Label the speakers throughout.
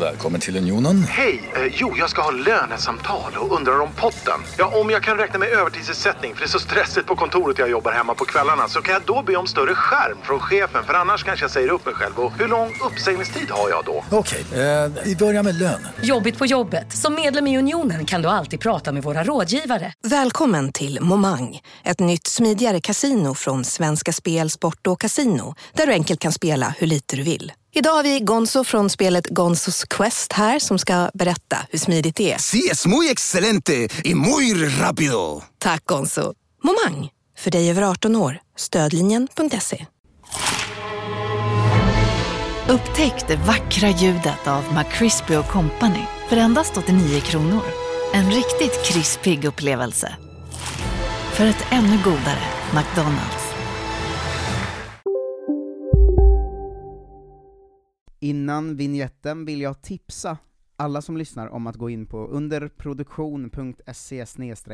Speaker 1: Välkommen till Unionen.
Speaker 2: Hej! Eh, jo, jag ska ha lönesamtal och undrar om potten. Ja, om jag kan räkna med övertidsersättning för det är så stressigt på kontoret jag jobbar hemma på kvällarna så kan jag då be om större skärm från chefen för annars kanske jag säger upp mig själv. Och hur lång uppsägningstid har jag då?
Speaker 1: Okej, eh, vi börjar med lön.
Speaker 3: Jobbigt på jobbet. Som medlem i Unionen kan du alltid prata med våra rådgivare.
Speaker 4: Välkommen till Momang, ett nytt smidigare kasino från Svenska Spel, Sport och Casino där du enkelt kan spela hur lite du vill. Idag har vi Gonzo från spelet Gonzos Quest här som ska berätta hur smidigt det är.
Speaker 5: Sí, es muy excelente y muy rápido.
Speaker 4: Tack Gonzo. Momang, för dig över 18 år. Stödlinjen.se.
Speaker 6: Upptäck det vackra ljudet av McCrispy Company för endast 89 kronor. En riktigt krispig upplevelse. För ett ännu godare McDonalds.
Speaker 7: Innan vignetten vill jag tipsa alla som lyssnar om att gå in på underproduktion.se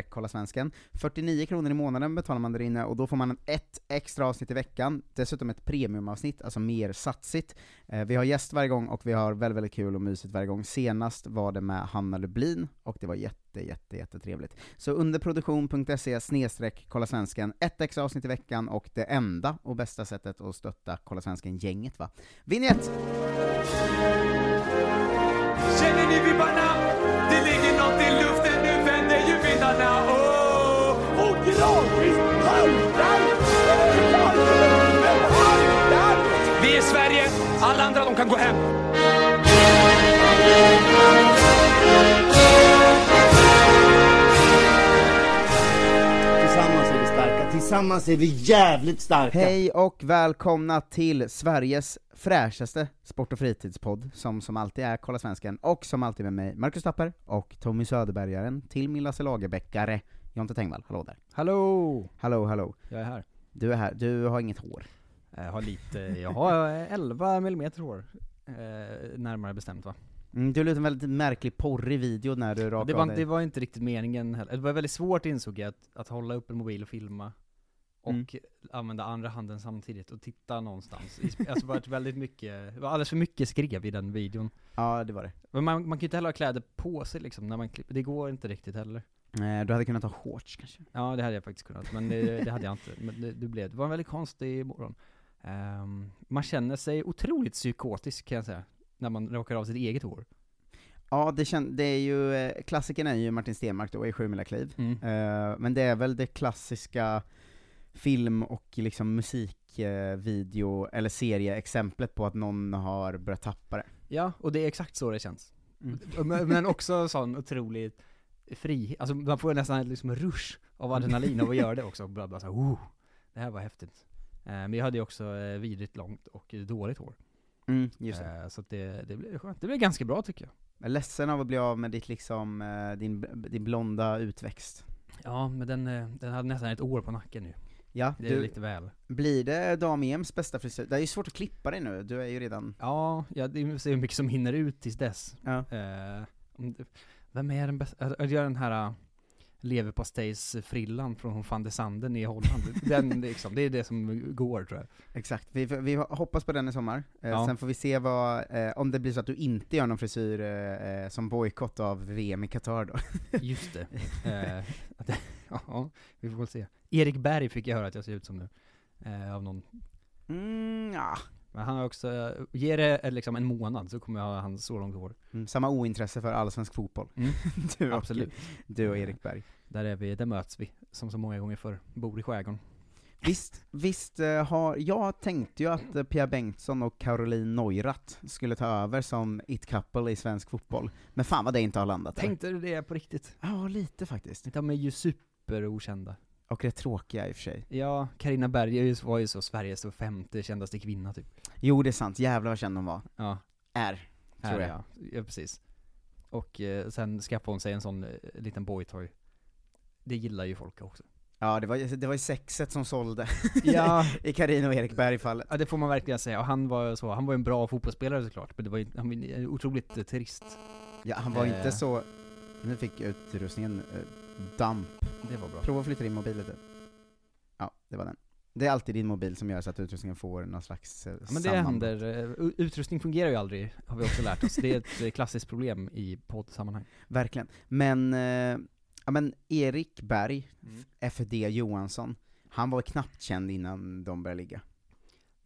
Speaker 7: kolla svensken. 49 kronor i månaden betalar man där inne, och då får man ett extra avsnitt i veckan, dessutom ett premiumavsnitt, alltså mer satsigt. Eh, vi har gäst varje gång, och vi har väldigt, väldigt kul och mysigt varje gång. Senast var det med Hanna Lublin, och det var jätte, jätte, jättetrevligt. Så underproduktion.se kolla svensken, ett extra avsnitt i veckan, och det enda och bästa sättet att stötta Kolla Svensken-gänget va. Vignett!
Speaker 8: Känner ni vibbarna? Det ligger nåt i luften, nu vänder ju vindarna. Oh! Och gradvis haltar Vi är Sverige, alla andra de kan gå hem.
Speaker 9: Tillsammans är vi jävligt starka!
Speaker 7: Hej och välkomna till Sveriges fräschaste sport och fritidspodd, som som alltid är Kolla Svensken, och som alltid med mig, Marcus Tapper, och Tommy Söderbergaren, till min Lasse Lagerbäckare, Jonte Tengvall, hallå där.
Speaker 10: Hallå!
Speaker 7: Hallå, hallå.
Speaker 10: Jag är här.
Speaker 7: Du är här, du har inget hår.
Speaker 10: Jag har lite, jag har 11 mm hår. Eh, närmare bestämt va?
Speaker 7: Mm, du lät en väldigt märklig porrig video när du rakade
Speaker 10: Det var,
Speaker 7: av dig.
Speaker 10: det var inte riktigt meningen heller. Det var väldigt svårt insåg jag, att, att hålla upp en mobil och filma, och
Speaker 7: Mm.
Speaker 10: använda andra handen samtidigt och titta någonstans. Alltså det var väldigt mycket, det var alldeles för mycket skrev i den videon.
Speaker 7: Ja, det var det.
Speaker 10: Men man, man kan ju inte heller ha kläder på sig liksom när man klipper, det går inte riktigt heller.
Speaker 7: Eh, du hade kunnat ha shorts kanske?
Speaker 10: Ja det hade jag faktiskt kunnat, men det, det hade jag inte. Men det, det, blev, det var en väldigt konstig morgon. Ehm, man känner sig otroligt psykotisk kan jag säga, när man råkar av sitt eget hår.
Speaker 7: Ja, det, kän- det är ju, eh, klassikern är ju Martin Stenmark då i Sjumilakliv,
Speaker 10: Mm.
Speaker 7: Eh, men det är väl det klassiska film och liksom musikvideo, eller serieexemplet på att någon har börjat tappa det.
Speaker 10: Ja, och det är exakt så det känns.
Speaker 7: Mm.
Speaker 10: Men, också sån otroligt fri, alltså man får nästan liksom en rush av adrenalin av att göra det också, bara, bara såhär, oh, det här var häftigt. Eh, men jag hade ju också eh, vidrigt långt och dåligt hår.
Speaker 7: Mm, just det.
Speaker 10: Eh, så det, det blev skönt. Det blev ganska bra tycker jag.
Speaker 7: Jag är ledsen av att bli av med ditt liksom, eh, din, din blonda utväxt.
Speaker 10: Ja, men den, eh, den hade nästan ett år på nacken nu.
Speaker 7: Ja,
Speaker 10: Det är
Speaker 7: du,
Speaker 10: lite väl.
Speaker 7: blir det dam-EMs bästa frisyr? Det är ju svårt att klippa dig nu, du är ju redan...
Speaker 10: Ja, ja det är så mycket som hinner ut tills dess.
Speaker 7: Ja.
Speaker 10: Eh, det- vem är den bästa? Att göra den här uh, leverpastejsfrillan från van de Sanden i Holland. den liksom, det är det som går tror jag.
Speaker 7: Exakt, vi, vi hoppas på den i sommar, eh,
Speaker 10: Ja.
Speaker 7: sen får vi se vad, eh, om det blir så att du inte gör någon frisyr eh, eh, som bojkott av VM i Qatar då.
Speaker 10: Just det. Eh, ja, vi får väl se. Erik Berg fick jag höra att jag ser ut som nu. Eh, av någon.
Speaker 7: Mm, ja.
Speaker 10: Men han har också, eh, ge det eh, liksom en månad så kommer jag ha hans så långt hår.
Speaker 7: Mm, samma ointresse för allsvensk fotboll.
Speaker 10: Mm.
Speaker 7: du, och,
Speaker 10: Absolut.
Speaker 7: du och Erik Berg.
Speaker 10: Där är vi, där möts vi, som så många gånger förr. Bor i skärgården.
Speaker 7: Visst, visst eh, har, jag tänkte ju att eh, Pia Bengtsson och Caroline Neurath skulle ta över som it-couple i svensk fotboll, men fan vad det inte har landat. eller?
Speaker 10: Tänkte du det på riktigt?
Speaker 7: Ja, lite faktiskt.
Speaker 10: De är ju superokända.
Speaker 7: Och rätt tråkiga i och för sig.
Speaker 10: Ja, Karina Berg är var ju så Sveriges så femte kändaste kvinna typ.
Speaker 7: Jo, det är sant, jävlar vad känd hon var.
Speaker 10: Ja,
Speaker 7: Är, tror
Speaker 10: här,
Speaker 7: jag.
Speaker 10: ja. ja precis. Och eh, sen skaffade hon sig en sån eh, liten boytoy. Det gillar ju folk också.
Speaker 7: Ja, det var, det var ju sexet som sålde
Speaker 10: Ja.
Speaker 7: i Carina och Erik Berg-fallet.
Speaker 10: Ja det får man verkligen säga, och han var så, han var ju en bra fotbollsspelare såklart, men det var ju, han var ju otroligt eh, trist.
Speaker 7: Ja, han var
Speaker 10: Eh.
Speaker 7: inte så... Nu fick utrustningen eh, damp.
Speaker 10: Det var bra.
Speaker 7: Prova att flytta in mobilen lite. Ja, det var den. Det är alltid din mobil som gör så att utrustningen får någon slags eh,
Speaker 10: Ja, men det händer, eh, utrustning fungerar ju aldrig, har vi också lärt oss. Det är ett eh, klassiskt problem i poddsammanhang.
Speaker 7: Verkligen. Men, eh, ja men Erik Berg,
Speaker 10: Mm.
Speaker 7: FD Johansson, han var knappt känd innan de började ligga.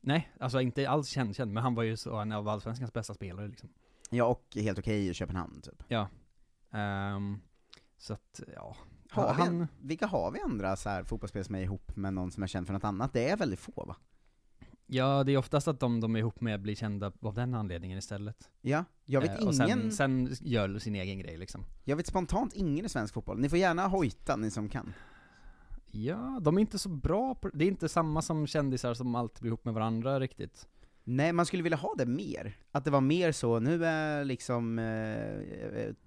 Speaker 10: Nej, alltså inte alls känd, känd men han var ju så en av allsvenskans bästa spelare liksom.
Speaker 7: Ja, och helt okej i Köpenhamn typ.
Speaker 10: Ja. Ehm, så att, ja.
Speaker 7: Har vi
Speaker 10: han,
Speaker 7: en, vilka har vi andra så här fotbollsspelare som är ihop med någon som är känd för något annat? Det är väldigt få va?
Speaker 10: ja, det är oftast att de de är ihop med blir kända av den anledningen istället.
Speaker 7: Ja, jag vet
Speaker 10: Eh,
Speaker 7: ingen,
Speaker 10: Och sen, sen gör sin egen grej liksom.
Speaker 7: jag vet spontant ingen i svensk fotboll. Ni får gärna hojta, ni som kan.
Speaker 10: Ja, de är inte så bra på det är inte samma som kändisar som alltid blir ihop med varandra riktigt.
Speaker 7: Nej, man skulle vilja ha det mer. Att det var mer så, nu är liksom eh,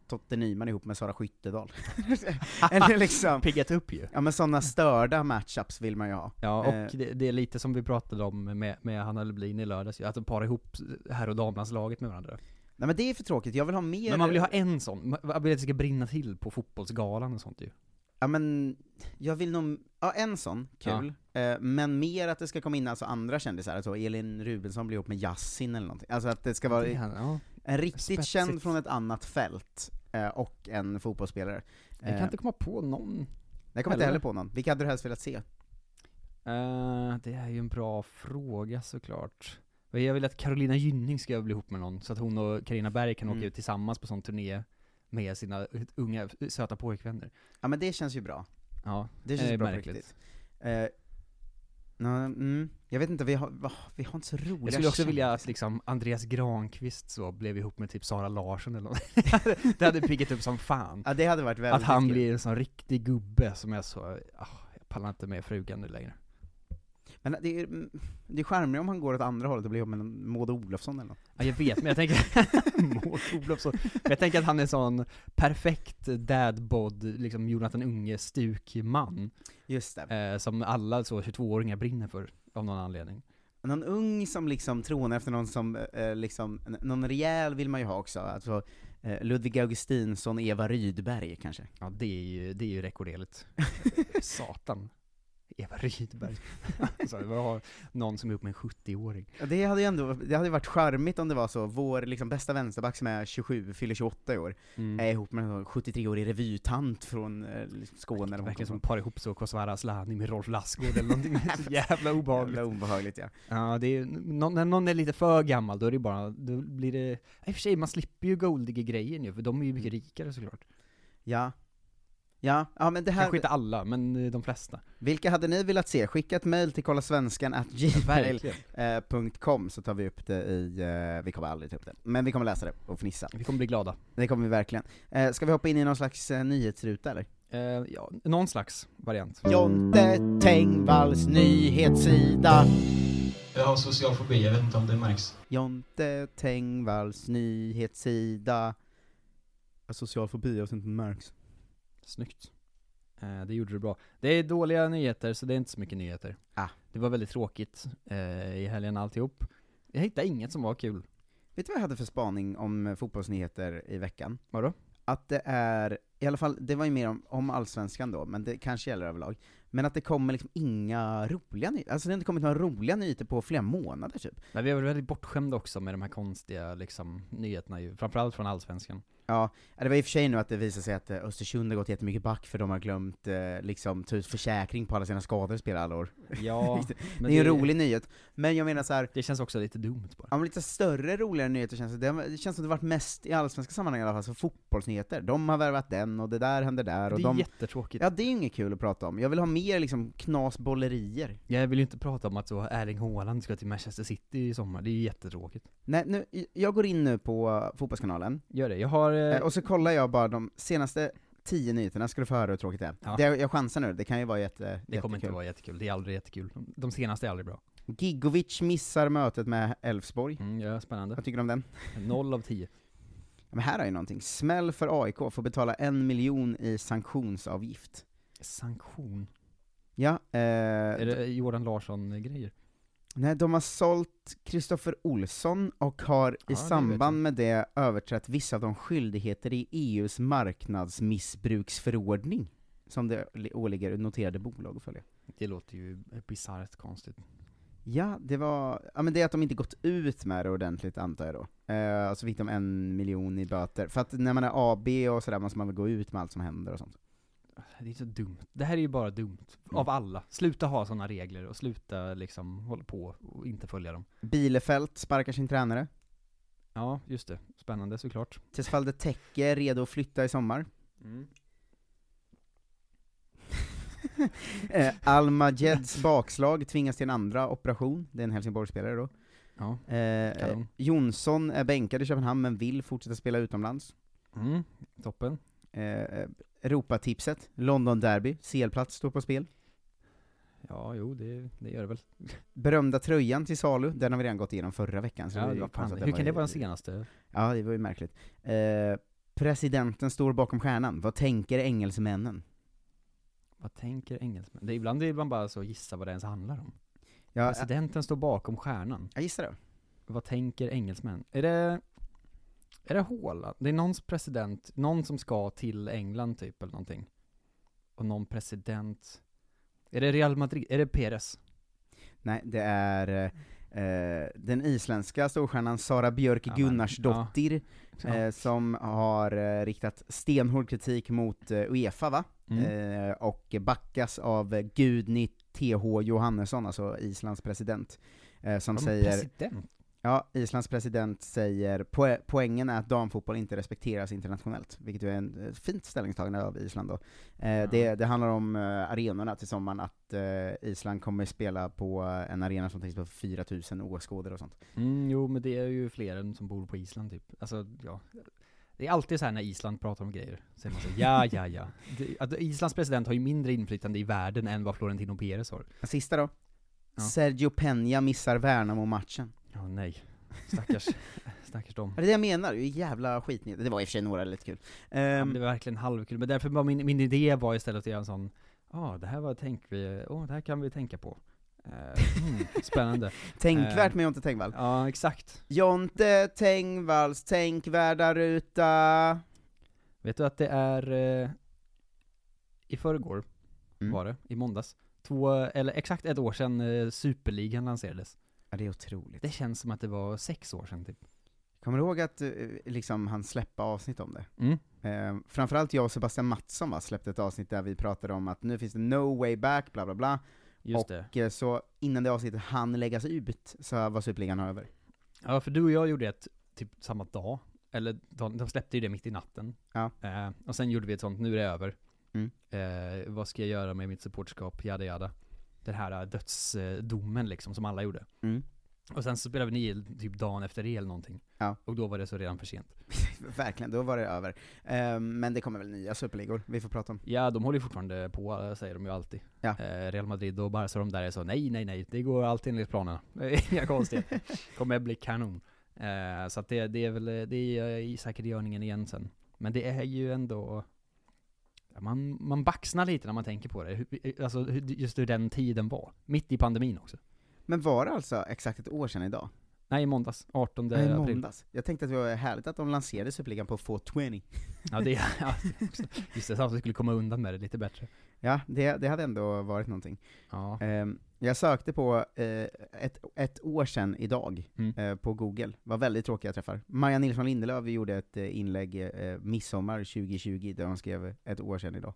Speaker 7: Totte Nyman ihop med Sara Skyttedal. Eller liksom,
Speaker 10: Piggat upp ju.
Speaker 7: ja men sådana störda matchups vill man ju ha.
Speaker 10: Ja, och
Speaker 7: Eh.
Speaker 10: det, det är lite som vi pratade om med, med Hanna Lublin i lördags att de parar ihop herr och damlandslaget med varandra.
Speaker 7: Nej men det är för tråkigt, jag vill ha mer...
Speaker 10: Men man vill ju ha en sån, man vill att det ska brinna till på fotbollsgalan och sånt ju.
Speaker 7: Ja men, jag vill nog, ja en sån, kul. Eh, men mer att det ska komma in alltså andra kändisar, alltså Elin Rubensson blir ihop med Yasin eller någonting. Alltså att det ska vara
Speaker 10: Det är- ja.
Speaker 7: en riktigt
Speaker 10: spetsigt.
Speaker 7: känd från ett annat fält, eh, och en fotbollsspelare.
Speaker 10: Jag kan
Speaker 7: Eh,
Speaker 10: inte komma på någon.
Speaker 7: jag kommer inte heller på någon. Vilka hade du helst velat se?
Speaker 10: Eh, det är ju en bra fråga såklart. Jag vill att Carolina Gynning ska bli ihop med någon, så att hon och Karina Berg kan
Speaker 7: Mm.
Speaker 10: åka ut tillsammans på sån turné med sina unga, söta pojkvänner.
Speaker 7: Ja men det känns ju bra.
Speaker 10: Ja,
Speaker 7: Det känns
Speaker 10: är
Speaker 7: bra på
Speaker 10: märkligt.
Speaker 7: riktigt. Eh, mm, jag vet inte, vi har, vi har inte så roliga
Speaker 10: Jag skulle också vilja att liksom Andreas Granqvist så blev ihop med typ Sara Larsson eller något. Det hade piggat upp som fan.
Speaker 7: Ja det hade varit väldigt
Speaker 10: Att han
Speaker 7: kul.
Speaker 10: blir en sån riktig gubbe som är så, ah, jag pallar inte med frugan nu längre.
Speaker 7: Men det är, mm, det är charmigt om han går åt andra hållet och blir ihop med Maud Olofsson eller något.
Speaker 10: Ja jag vet, men jag tänker, Maud Olofsson, men jag tänker att han är sån perfekt dadbod, liksom Jonathan Unge stukman,
Speaker 7: Just det.
Speaker 10: eh, som alla så 22-åringar brinner för, av någon anledning.
Speaker 7: Någon ung som liksom tronar efter någon som, eh, liksom, någon rejäl vill man ju ha också, alltså eh, Ludvig Augustinsson, Eva Rydberg kanske.
Speaker 10: Ja det är ju, det är ju rekorderligt. Satan. Eva Rydberg. alltså, vi har någon som är ihop med en 70-åring.
Speaker 7: Ja, Det hade ju ändå, det hade varit charmigt om det var så, vår liksom bästa vänsterback som är 27, fyller 28 i år,
Speaker 10: Mm.
Speaker 7: är ihop med en 73-årig revytant från eh, liksom Skåne var hon
Speaker 10: Verkligen som par ihop så Kosovare Asllani med Rolf Lassgård eller någonting så jävla obehagligt.
Speaker 7: Jävla obehagligt ja.
Speaker 10: Ja, det är, nå- när någon är lite för gammal, då är det bara, då blir det, i och för sig, man slipper ju Goldige-grejen ju, för de är ju mycket rikare såklart.
Speaker 7: Ja. Ja, ja men det här,
Speaker 10: Kanske inte alla, men eh, de flesta.
Speaker 7: vilka hade ni velat se? Skicka ett mail till kollasvenskan at
Speaker 10: Verkligen.
Speaker 7: gmail.com så tar vi upp det i, eh, vi kommer aldrig ta upp det, men vi kommer läsa det och fnissa.
Speaker 10: Vi kommer bli glada.
Speaker 7: Det kommer vi verkligen. Eh, ska vi hoppa in i någon slags eh, nyhetsruta eller?
Speaker 10: Eh, ja, någon slags variant.
Speaker 7: Jonte Tengvalls nyhetssida.
Speaker 11: Jag har social fobi, jag vet inte om det märks.
Speaker 7: Jonte Tengvalls nyhetssida. Ja, Social fobi, jag vet inte om det märks.
Speaker 10: Snyggt. Eh, det gjorde du bra. Det är dåliga nyheter, så det är inte så mycket nyheter.
Speaker 7: Ah.
Speaker 10: Det var väldigt tråkigt eh, i helgen alltihop. Jag hittade inget som var kul.
Speaker 7: Vet du vad jag hade för spaning om eh, fotbollsnyheter i veckan?
Speaker 10: Vadå?
Speaker 7: Att det är, i alla fall, det var ju mer om, om allsvenskan då, men det kanske gäller överlag, men att det kommer liksom inga roliga nyheter, alltså det har inte kommit några roliga nyheter på flera månader typ.
Speaker 10: Men vi är väl väldigt bortskämda också med de här konstiga liksom, nyheterna ju, framförallt från Allsvenskan.
Speaker 7: Ja, det var i och för sig nu att det visade sig att eh, Östersund har gått jättemycket back för de har glömt eh, liksom ta ut försäkring på alla sina skador spelar alla år.
Speaker 10: Ja,
Speaker 7: det är en
Speaker 10: det-
Speaker 7: rolig nyhet, men jag menar så här.
Speaker 10: Det känns också lite dumt bara.
Speaker 7: Ja men lite större, roligare nyheter känns det, det känns som det varit mest i allsvenska sammanhang i alla fall, så fotbollsnyheter. De har värvat den, och det där händer där, och
Speaker 10: Det är
Speaker 7: de...
Speaker 10: jättetråkigt.
Speaker 7: Ja det är inget kul att prata om, jag vill ha mer liksom knasbollerier.
Speaker 10: Jag vill ju inte prata om att så Erling Haaland ska till Manchester City i sommar, det är ju jättetråkigt.
Speaker 7: Nej, nu, jag går in nu på Fotbollskanalen,
Speaker 10: Gör det, jag har... Eh,
Speaker 7: eh, och så kollar jag bara de senaste tio nyheterna, ska du få höra hur tråkigt det är.
Speaker 10: Ja.
Speaker 7: Det, jag chansar nu, det kan ju vara jätte,
Speaker 10: det
Speaker 7: jättekul.
Speaker 10: kommer inte vara jättekul, det är aldrig jättekul. De- senaste är aldrig bra.
Speaker 7: Gigovic missar mötet med Elfsborg.
Speaker 10: Mm, ja, spännande.
Speaker 7: Vad tycker du om den?
Speaker 10: Noll av tio.
Speaker 7: Men här är ju någonting, smäll för AIK, får betala en miljon i sanktionsavgift.
Speaker 10: Sanktion?
Speaker 7: Ja, eh,
Speaker 10: Är det Jordan Larsson-grejer?
Speaker 7: Nej de har sålt Kristoffer Olsson och har i
Speaker 10: Ja, det
Speaker 7: samband med det överträtt vissa av de skyldigheter i EUs marknadsmissbruksförordning, som det li- åligger noterade bolag att följa.
Speaker 10: Det låter ju bisarrt konstigt.
Speaker 7: Ja, det var, ja men det är att de inte gått ut med det ordentligt antar jag då. Eh, och så fick de en miljon i böter. För att när man är AB och sådär måste man väl gå ut med allt som händer och sånt.
Speaker 10: Det är så dumt. Det här är ju bara dumt. Av alla. Sluta ha sådana regler och sluta liksom hålla på och inte följa dem.
Speaker 7: Bielefeld sparkar sin tränare.
Speaker 10: Ja, just det. Spännande såklart.
Speaker 7: Tesfalde Tekke är redo att flytta i sommar.
Speaker 10: Mm.
Speaker 7: eh, Almageds bakslag tvingas till en andra operation, det är en Helsingborgsspelare då.
Speaker 10: Ja,
Speaker 7: Eh. Jonsson är bänkad i Köpenhamn men vill fortsätta spela utomlands.
Speaker 10: Mm, toppen.
Speaker 7: Eh, Europatipset, London Derby, CL-plats står på spel.
Speaker 10: Ja, jo, det, det gör det väl.
Speaker 7: Berömda tröjan till salu, den har vi redan gått igenom förra veckan. Så
Speaker 10: Ja,
Speaker 7: det
Speaker 10: vad fan, hur
Speaker 7: var
Speaker 10: kan det vara den senaste?
Speaker 7: Ja, det var ju märkligt. Eh, presidenten står bakom stjärnan, vad tänker engelsmännen?
Speaker 10: Vad tänker engelsmän? Det är ibland är man bara så gissa vad det ens handlar om.
Speaker 7: Ja,
Speaker 10: Presidenten står bakom stjärnan.
Speaker 7: Jag gissar det.
Speaker 10: Vad tänker engelsmän? Är det, är det Haaland? Det är någons president, någon som ska till England typ eller någonting. Och någon president, är det Real Madrid? Är det Perez?
Speaker 7: Nej, det är eh, den isländska storstjärnan Sara Björk
Speaker 10: Ja,
Speaker 7: Gunnarsdottir,
Speaker 10: Ja.
Speaker 7: eh, som har eh, riktat stenhård kritik mot eh, Uefa va?
Speaker 10: Mm.
Speaker 7: Eh, och backas av eh, Gudni TH Johannesson, alltså Islands president, eh, som säger
Speaker 10: President?
Speaker 7: Ja, Islands president säger poä- poängen är att damfotboll inte respekteras internationellt, vilket ju är en eh, fint ställningstagande av Island då. Eh, det, det handlar om eh, arenorna till sommaren, att eh, Island kommer spela på en arena som täcks på 4000 åskådare och sånt.
Speaker 10: Mm, jo men det är ju fler än som bor på Island typ. Alltså, ja. Det är alltid så här när Island pratar om grejer, är man så ja, ja, ja. Det, Islands president har ju mindre inflytande i världen än vad Florentino Perez har.
Speaker 7: Sista då.
Speaker 10: Ja.
Speaker 7: Sergio Peña missar Värnamo-matchen.
Speaker 10: Ja, nej. Stackars, stackars dem.
Speaker 7: Det är det jag menar, det är jävla skit. Det var i och för sig några lite kul.
Speaker 10: Ja, men det var verkligen halvkul, men därför var min, min idé var istället att göra en sån, ja det här var tänk vi, åh det här kan vi tänka på. Mm, spännande.
Speaker 7: Tänkvärt
Speaker 10: Eh,
Speaker 7: med Jonte Tengvall.
Speaker 10: Ja, exakt.
Speaker 7: Jonte Tengvalls tänkvärda ruta.
Speaker 10: Vet du att det är, eh, i förrgår
Speaker 7: Mm.
Speaker 10: var det, i måndags, två, eller exakt ett år sedan eh, Superligan lanserades.
Speaker 7: Ja, det är otroligt.
Speaker 10: Det känns som att det var sex år sedan typ.
Speaker 7: Kommer du ihåg att eh, liksom han släppa avsnitt om det?
Speaker 10: Mm.
Speaker 7: Eh, framförallt jag och Sebastian Mattsson va, släppte ett avsnitt där vi pratade om att nu finns det no way back, bla bla bla.
Speaker 10: Just
Speaker 7: och
Speaker 10: det.
Speaker 7: eh, så innan det avsnittet hann läggas ut så var Superligan över.
Speaker 10: Ja, för du och jag gjorde ett typ samma dag, eller de, de släppte ju det mitt i natten.
Speaker 7: Ja.
Speaker 10: Eh, och sen gjorde vi ett sånt, nu är det över.
Speaker 7: Mm.
Speaker 10: Eh, vad ska jag göra med mitt supportskap, jada jada. Den här eh, dödsdomen liksom, som alla gjorde.
Speaker 7: Mm.
Speaker 10: Och sen så spelade vi nio typ dagen efter det eller någonting.
Speaker 7: Ja.
Speaker 10: Och då var det så redan för sent.
Speaker 7: Verkligen, då var det över. Eh, men det kommer väl nya superligor vi får prata om.
Speaker 10: Ja, de håller ju fortfarande på, säger de ju alltid.
Speaker 7: Ja.
Speaker 10: Eh, Real Madrid och Barca, de där är så, nej, nej, nej, det går alltid enligt planerna. Inga konstigheter. Kommer bli kanon. Eh, så att det, det är väl, det är eh, i säkert i görningen igen sen. Men det är ju ändå, man, man baxnar lite när man tänker på det. Alltså just hur den tiden var. Mitt i pandemin också.
Speaker 7: Men var det alltså exakt ett år sedan idag?
Speaker 10: Nej, i måndags. 18
Speaker 7: Nej,
Speaker 10: april.
Speaker 7: måndags. Jag tänkte att det var härligt att de lanserade Superligan på 420.
Speaker 10: Ja, det, ja, just det, så att vi skulle komma undan med det lite bättre.
Speaker 7: Ja, det, det hade ändå varit någonting.
Speaker 10: Ja.
Speaker 7: Ehm, jag sökte på eh, ett, ett år sedan idag,
Speaker 10: Mm.
Speaker 7: eh, på google, var väldigt tråkiga träffar. Maja Nilsson Lindelöf gjorde ett eh, inlägg midsommar 2020, där hon skrev ett år sedan idag.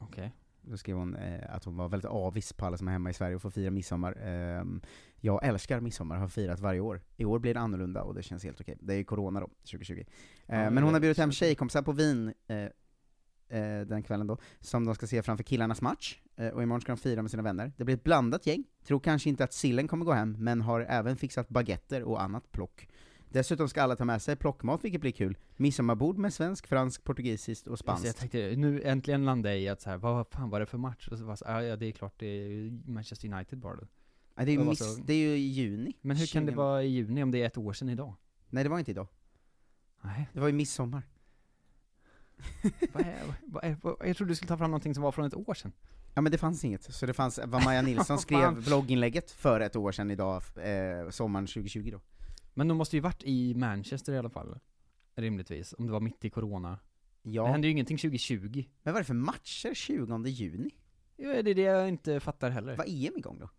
Speaker 10: Okej.
Speaker 7: Då skrev hon eh, att hon var väldigt avis på alla som är hemma i Sverige och får fira midsommar. Ehm, jag älskar midsommar, har firat varje år. I år blir det annorlunda och det känns helt okej. Det är ju corona då, 2020. Eh,
Speaker 10: Ja,
Speaker 7: men hon har bjudit hem tjejkompisar på vin eh, eh, den kvällen då, som de ska se framför killarnas match, eh, och imorgon ska de fira med sina vänner. Det blir ett blandat gäng, tror kanske inte att sillen kommer gå hem, men har även fixat baguetter och annat plock. Dessutom ska alla ta med sig plockmat, vilket blir kul. Midsommarbord med svensk, fransk, portugisiskt och
Speaker 10: det, Jag
Speaker 7: spanskt.
Speaker 10: tänkte, nu äntligen landade jag i att så här, vad fan var det för match? Och så var så, ja, det är klart, det är Manchester United bara då.
Speaker 7: Ja, det, är ju miss,
Speaker 10: så-
Speaker 7: det är ju i juni.
Speaker 10: Men hur kan det
Speaker 7: 20.
Speaker 10: vara i juni om det är ett år sedan idag?
Speaker 7: Nej, det var inte idag.
Speaker 10: Nej.
Speaker 7: Det var ju midsommar.
Speaker 10: vad är, vad är, vad, jag trodde du skulle ta fram någonting som var från ett år sedan.
Speaker 7: Ja men det fanns inget, så det fanns vad Maja Nilsson skrev blogginlägget för ett år sedan idag, eh, sommaren 2020 då.
Speaker 10: Men de måste ju varit i Manchester i alla fall. Rimligtvis, om det var mitt i corona.
Speaker 7: Ja.
Speaker 10: Det hände ju ingenting 2020.
Speaker 7: Men vad är det för matcher 20 juni?
Speaker 10: Ja, det är det jag inte fattar heller.
Speaker 7: Var EM igång då?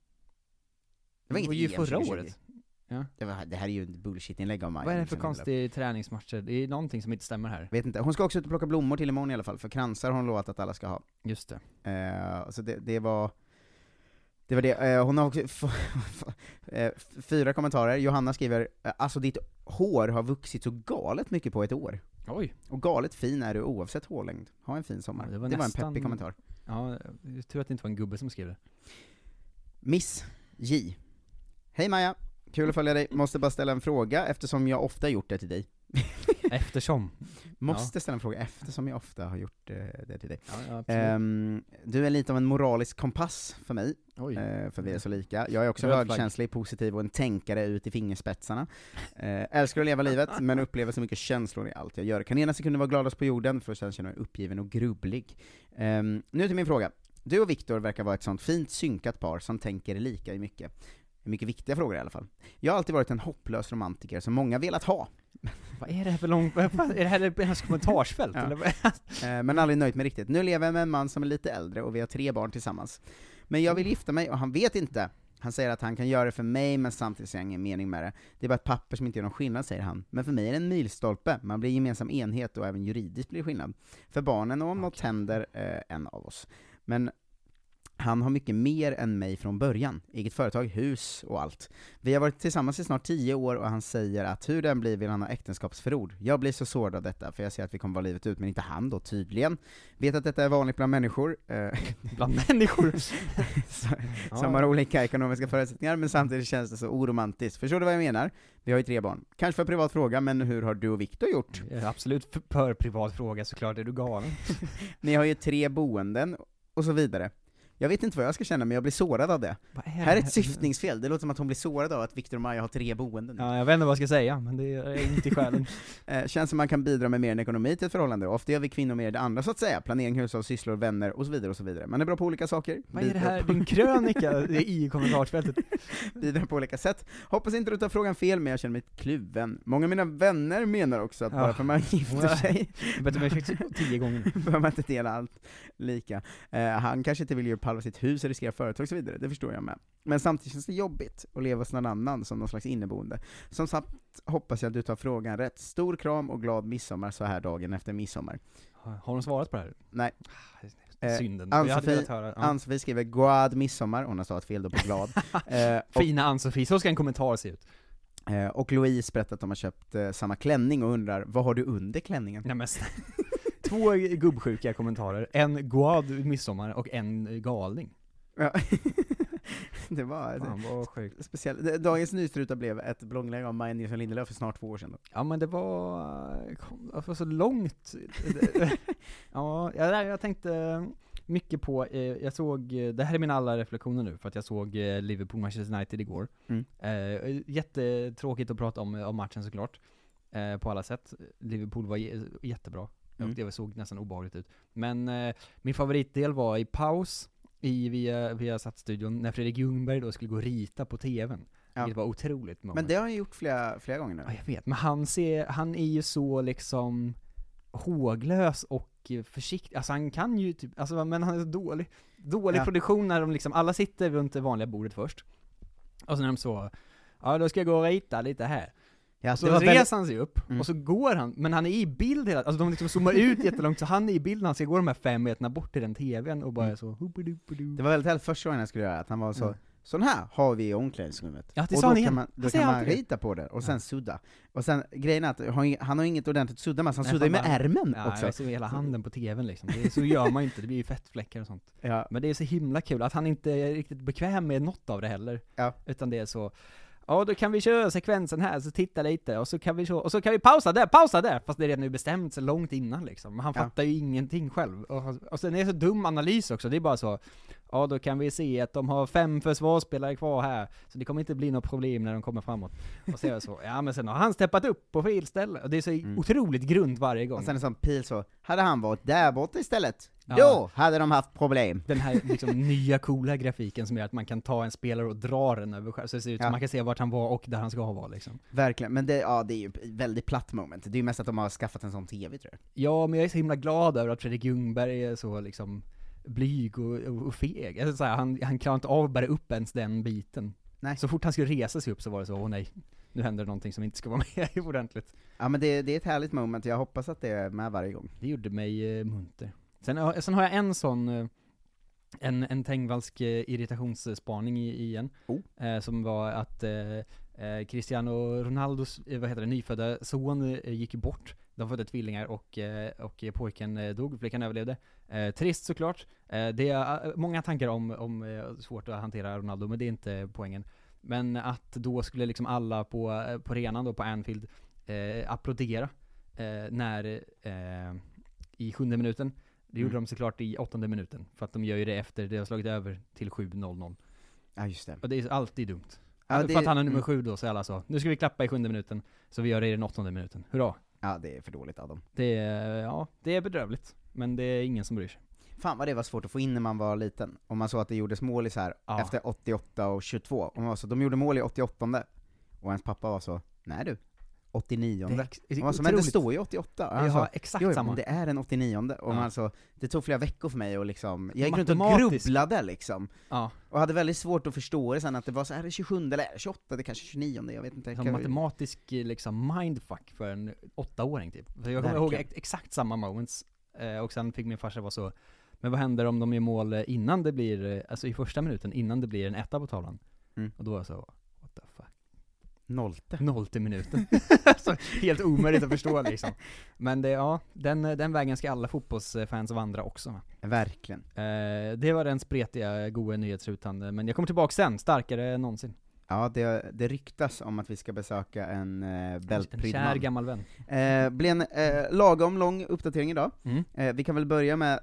Speaker 7: Det
Speaker 10: Det var ju
Speaker 7: EM
Speaker 10: förra
Speaker 7: 2020.
Speaker 10: året. Ja.
Speaker 7: Det, var, det här är ju ett bullshit-inlägg av mig.
Speaker 10: Vad är det för konstig träningsmatcher? Det är någonting som inte stämmer här.
Speaker 7: Vet inte. Hon ska också ut och plocka blommor till imorgon i alla fall, för kransar har hon lovat att alla ska ha.
Speaker 10: Just det.
Speaker 7: Eh, så det, det var det var det, eh, hon har också eh, fyra kommentarer, Johanna skriver eh, alltså ditt hår har vuxit så galet mycket på ett år.
Speaker 10: Oj.
Speaker 7: Och galet fin är du oavsett hårlängd. Ha en fin sommar.
Speaker 10: Ja,
Speaker 7: det,
Speaker 10: var
Speaker 7: var
Speaker 10: nästan-
Speaker 7: en peppig kommentar.
Speaker 10: Ja, det tur att det inte var en gubbe som skrev det.
Speaker 7: Miss J. Hej Maja, kul att följa dig. Måste bara ställa en fråga eftersom jag ofta gjort det till dig.
Speaker 10: Eftersom.
Speaker 7: Måste ställa en fråga eftersom jag ofta har gjort eh, det till dig.
Speaker 10: Ja, ja.
Speaker 7: Ehm, du är lite av en moralisk kompass för mig, eh, för vi är så lika. Jag är också högkänslig, positiv och en tänkare ut i fingerspetsarna. Eh, älskar att leva livet, men upplever så mycket känslor i allt jag gör. Kan ena sekunden vara gladast på jorden, för sen känna mig uppgiven och grubblig. Ehm, nu till min fråga. Du och Viktor verkar vara ett sånt fint synkat par som tänker lika i mycket. Mycket viktiga frågor i alla fall. Jag har alltid varit en hopplös romantiker som många velat ha.
Speaker 10: Vad är det här för långt, är det här hans kommentarsfält
Speaker 7: Ja.
Speaker 10: eller?
Speaker 7: Eh, men aldrig nöjt mig riktigt. Nu lever jag med en man som är lite äldre och vi har tre barn tillsammans. Men jag vill gifta mig och han vet inte. Han säger att han kan göra det för mig, men samtidigt ser han ingen mening med det. Det är bara ett papper som inte gör någon skillnad, säger han. Men för mig är det en milstolpe. Man blir gemensam enhet och även juridiskt blir det skillnad. För barnen och om något händer eh, en av oss. Men han har mycket mer än mig från början. Eget företag, hus och allt. Vi har varit tillsammans i snart tio år och han säger att hur den blir vill han ha äktenskapsförord. Jag blir så sårad av detta, för jag ser att vi kommer vara livet ut, men inte han då tydligen. Vet att detta är vanligt bland människor. Eh,
Speaker 10: Bland människor?
Speaker 7: som har olika ekonomiska förutsättningar, men samtidigt känns det så oromantiskt. Förstår du vad jag menar? Vi har ju tre barn. Kanske för privat fråga, men hur har du och Viktor gjort?
Speaker 10: Absolut för, för privat fråga såklart, är du galen?
Speaker 7: Ni har ju tre boenden, och så vidare. Jag vet inte vad jag ska känna, men jag blir sårad av det.
Speaker 10: Är
Speaker 7: Här är ett syftningsfel, det låter som att hon blir sårad av att Viktor och Maja har tre boenden.
Speaker 10: Ja, jag vet inte vad jag ska säga, men det är inte i själen.
Speaker 7: Eh, känns som man kan bidra med mer än ekonomi till ett förhållande, och ofta gör vi kvinnor mer det andra så att säga. Planering, hushåll, sysslor, vänner och så vidare och så vidare. Man är bra på olika saker.
Speaker 10: Vad är det här, din krönika i kommentarsfältet?
Speaker 7: bidrar på olika sätt. Hoppas inte du tar frågan fel, men jag känner mig kluven. Många av mina vänner menar också att bara
Speaker 10: Ja.
Speaker 7: för man gifter sig
Speaker 10: Jag bett om ursäkt tio gånger.
Speaker 7: behöver man inte dela allt lika. Eh, han kanske inte vill upp halva sitt hus, riskera företag och så vidare, det förstår jag med. Men samtidigt känns det jobbigt att leva hos någon annan som någon slags inneboende. Som sagt hoppas jag att du tar frågan rätt. Stor kram och glad midsommar så här dagen efter midsommar.
Speaker 10: Har de svarat på det här?
Speaker 7: Nej.
Speaker 10: Eh,
Speaker 7: Eh,
Speaker 10: Synden.
Speaker 7: Ann-Sofie.
Speaker 10: Ja.
Speaker 7: Skriver 'Glad midsommar', hon har stavat fel då på glad. Eh, och,
Speaker 10: Fina Ann-Sofie, så ska en kommentar se ut.
Speaker 7: eh, och Louise berättar att de har köpt eh, samma klänning och undrar 'Vad har du under klänningen?'
Speaker 10: Nej men Två gubbsjuka kommentarer, en glad midsommar och en galning.
Speaker 7: Ja. det var
Speaker 10: Fan vad sjukt.
Speaker 7: speciellt. Dagens nystruta blev ett blogglägg av Maja Nilsson Lindelöf för snart två år sedan. Då.
Speaker 10: Ja men det var, kom- det var så långt. ja, jag, jag tänkte mycket på, eh, jag såg, eh, det här är mina alla reflektioner nu, för att jag såg eh, Liverpool Manchester United igår.
Speaker 7: Mm.
Speaker 10: Eh, jättetråkigt att prata om, om matchen såklart, eh, på alla sätt. Liverpool var jättebra,
Speaker 7: Mm.
Speaker 10: det såg nästan obehagligt ut. Men eh, min favoritdel var i paus, i via, via studion när Fredrik Ljungberg då skulle gå och rita på tvn.
Speaker 7: Ja.
Speaker 10: Vilket var otroligt moment.
Speaker 7: Men det har han gjort flera, flera gånger nu.
Speaker 10: Ja, jag vet, men han ser, han är ju så liksom håglös och försiktig, alltså han kan ju typ, alltså men han är så dålig, dålig
Speaker 7: Ja.
Speaker 10: produktion när de liksom, alla sitter runt det vanliga bordet först, och så när de så, ja då ska jag gå och rita lite här.
Speaker 7: Ja,
Speaker 10: så
Speaker 7: var
Speaker 10: reser han sig upp,
Speaker 7: Mm.
Speaker 10: och så går han, men han är i bild hela, alltså de liksom zoomar ut jättelångt, så han är i bilden, han ska gå de här fem meterna bort till den tvn och bara
Speaker 7: Mm.
Speaker 10: så.
Speaker 7: Det var väldigt härligt första gången jag skulle göra att han var så
Speaker 10: Mm.
Speaker 7: Sån här har vi i omklädningsrummet.
Speaker 10: Ja, det
Speaker 7: och
Speaker 10: sa
Speaker 7: då
Speaker 10: han
Speaker 7: kan
Speaker 10: igen.
Speaker 7: man,
Speaker 10: Han
Speaker 7: då kan man rita på det, och sen
Speaker 10: Ja.
Speaker 7: sudda. Och sen, grejen är att han har- inget ordentligt sudda med, så han
Speaker 10: Nej,
Speaker 7: suddar ju med
Speaker 10: bara-
Speaker 7: ärmen
Speaker 10: ja,
Speaker 7: också.
Speaker 10: jag ser hela handen på tvn liksom, det så gör man ju inte, det blir ju fettfläckar och sånt.
Speaker 7: Ja.
Speaker 10: Men det är så himla kul att han inte är riktigt bekväm med något av det heller.
Speaker 7: Ja.
Speaker 10: Utan det är så, ja då kan vi köra sekvensen här, så titta lite, och så kan vi, och så kan vi pausa där, pausa där! Fast det är redan nu bestämt så långt innan liksom. Han
Speaker 7: Ja.
Speaker 10: fattar ju ingenting själv. Och, och sen är det så dum analys också, det är bara så, ja då kan vi se att de har fem försvarsspelare kvar här, så det kommer inte bli något problem när de kommer framåt. Och så är det så, ja men sen har han steppat upp på fel ställe, och det är så otroligt grunt varje gång.
Speaker 7: Och sen en sån pil så, hade han varit där borta istället,
Speaker 10: Ja.
Speaker 7: då hade de haft problem.
Speaker 10: den här liksom nya coola grafiken som gör att man kan ta en spelare och dra den över skärmen, så det ser ut som
Speaker 7: Ja.
Speaker 10: man kan se vart han var och där han ska vara liksom.
Speaker 7: Verkligen, men det, ja, det är ju väldigt platt moment. Det är ju mest att de har skaffat en sån TV tror jag.
Speaker 10: Ja, men jag är så himla glad över att Fredrik Ljungberg är så liksom blyg och, och, och feg. Alltså, så här, han, han klarade inte av att bära upp ens den biten.
Speaker 7: Nej.
Speaker 10: Så fort han skulle resa sig upp så var det så, åh nej, nu händer det någonting som inte ska vara med i ordentligt.
Speaker 7: Ja men det, det är ett härligt moment, jag hoppas att det är med varje gång.
Speaker 10: Det gjorde mig eh, munter. Sen, har- sen har jag en sån, eh, en, en Tengvallsk eh, irritationsspaning igen.
Speaker 7: Oh.
Speaker 10: Eh, som var att eh, Cristiano Ronaldos, vad heter det, nyfödda son eh, gick bort. De födde tvillingar och, och pojken dog, flickan överlevde. Trist såklart. Det är många tankar om, om svårt att hantera Ronaldo, men det är inte poängen. Men att då skulle liksom alla på, på arenan då på Anfield eh, applådera när, i sjunde minuten. Det gjorde
Speaker 7: Mm.
Speaker 10: de såklart i åttonde minuten, för att de gör ju det efter det har slagit över till 7-0-0.
Speaker 7: Ja just det.
Speaker 10: Och det är alltid dumt.
Speaker 7: Ja,
Speaker 10: för att han är nummer
Speaker 7: mm.
Speaker 10: sju då, så alla så, nu ska vi klappa i sjunde minuten, så vi gör det i den åttonde minuten. Hurra!
Speaker 7: Ja det är för dåligt av dem.
Speaker 10: Det är, ja, det är bedrövligt. Men det är ingen som bryr sig.
Speaker 7: Fan vad det var svårt att få in när man var liten, om man såg att det gjordes mål i så här
Speaker 10: Ja.
Speaker 7: efter 88 och 22, och man var så, de gjorde mål i 88 och ens pappa var så, nej du, 89
Speaker 10: Det ex- det är
Speaker 7: och man så, men det står ju 88 och
Speaker 10: Ja,
Speaker 7: han sa,
Speaker 10: exakt
Speaker 7: jo,
Speaker 10: samma.
Speaker 7: det är den 89 och
Speaker 10: Ja.
Speaker 7: man så, det tog flera veckor för mig att liksom, jag gick runt och grubblade liksom,
Speaker 10: Ja.
Speaker 7: och hade väldigt svårt att förstå det sen att det var så här, är det 27 eller är det 28, det kanske 29 jag vet inte.
Speaker 10: Som matematisk liksom mindfuck för en åttaåring typ. För jag kommer ihåg exakt samma moments, eh, och sen fick min farsa vara så, men vad händer om de gör mål eh, innan det blir, eh, alltså i första minuten, innan det blir en etta på tavlan?
Speaker 7: Mm.
Speaker 10: Och då var jag så, what the fuck?
Speaker 7: Nollte.
Speaker 10: Nollte minuten. så helt omöjligt att förstå liksom. Men det, ja, den, den vägen ska alla fotbollsfans vandra också. va.
Speaker 7: Verkligen.
Speaker 10: Eh, det var den spretiga, goa nyhetsrutan, men jag kommer tillbaka sen, starkare än någonsin.
Speaker 7: Ja, det, det ryktas om att vi ska besöka en uh,
Speaker 10: En
Speaker 7: bältprydd
Speaker 10: kär gammal vän.
Speaker 7: Eh, blir en eh, lagom lång uppdatering idag.
Speaker 10: Mm.
Speaker 7: Eh, vi kan väl börja med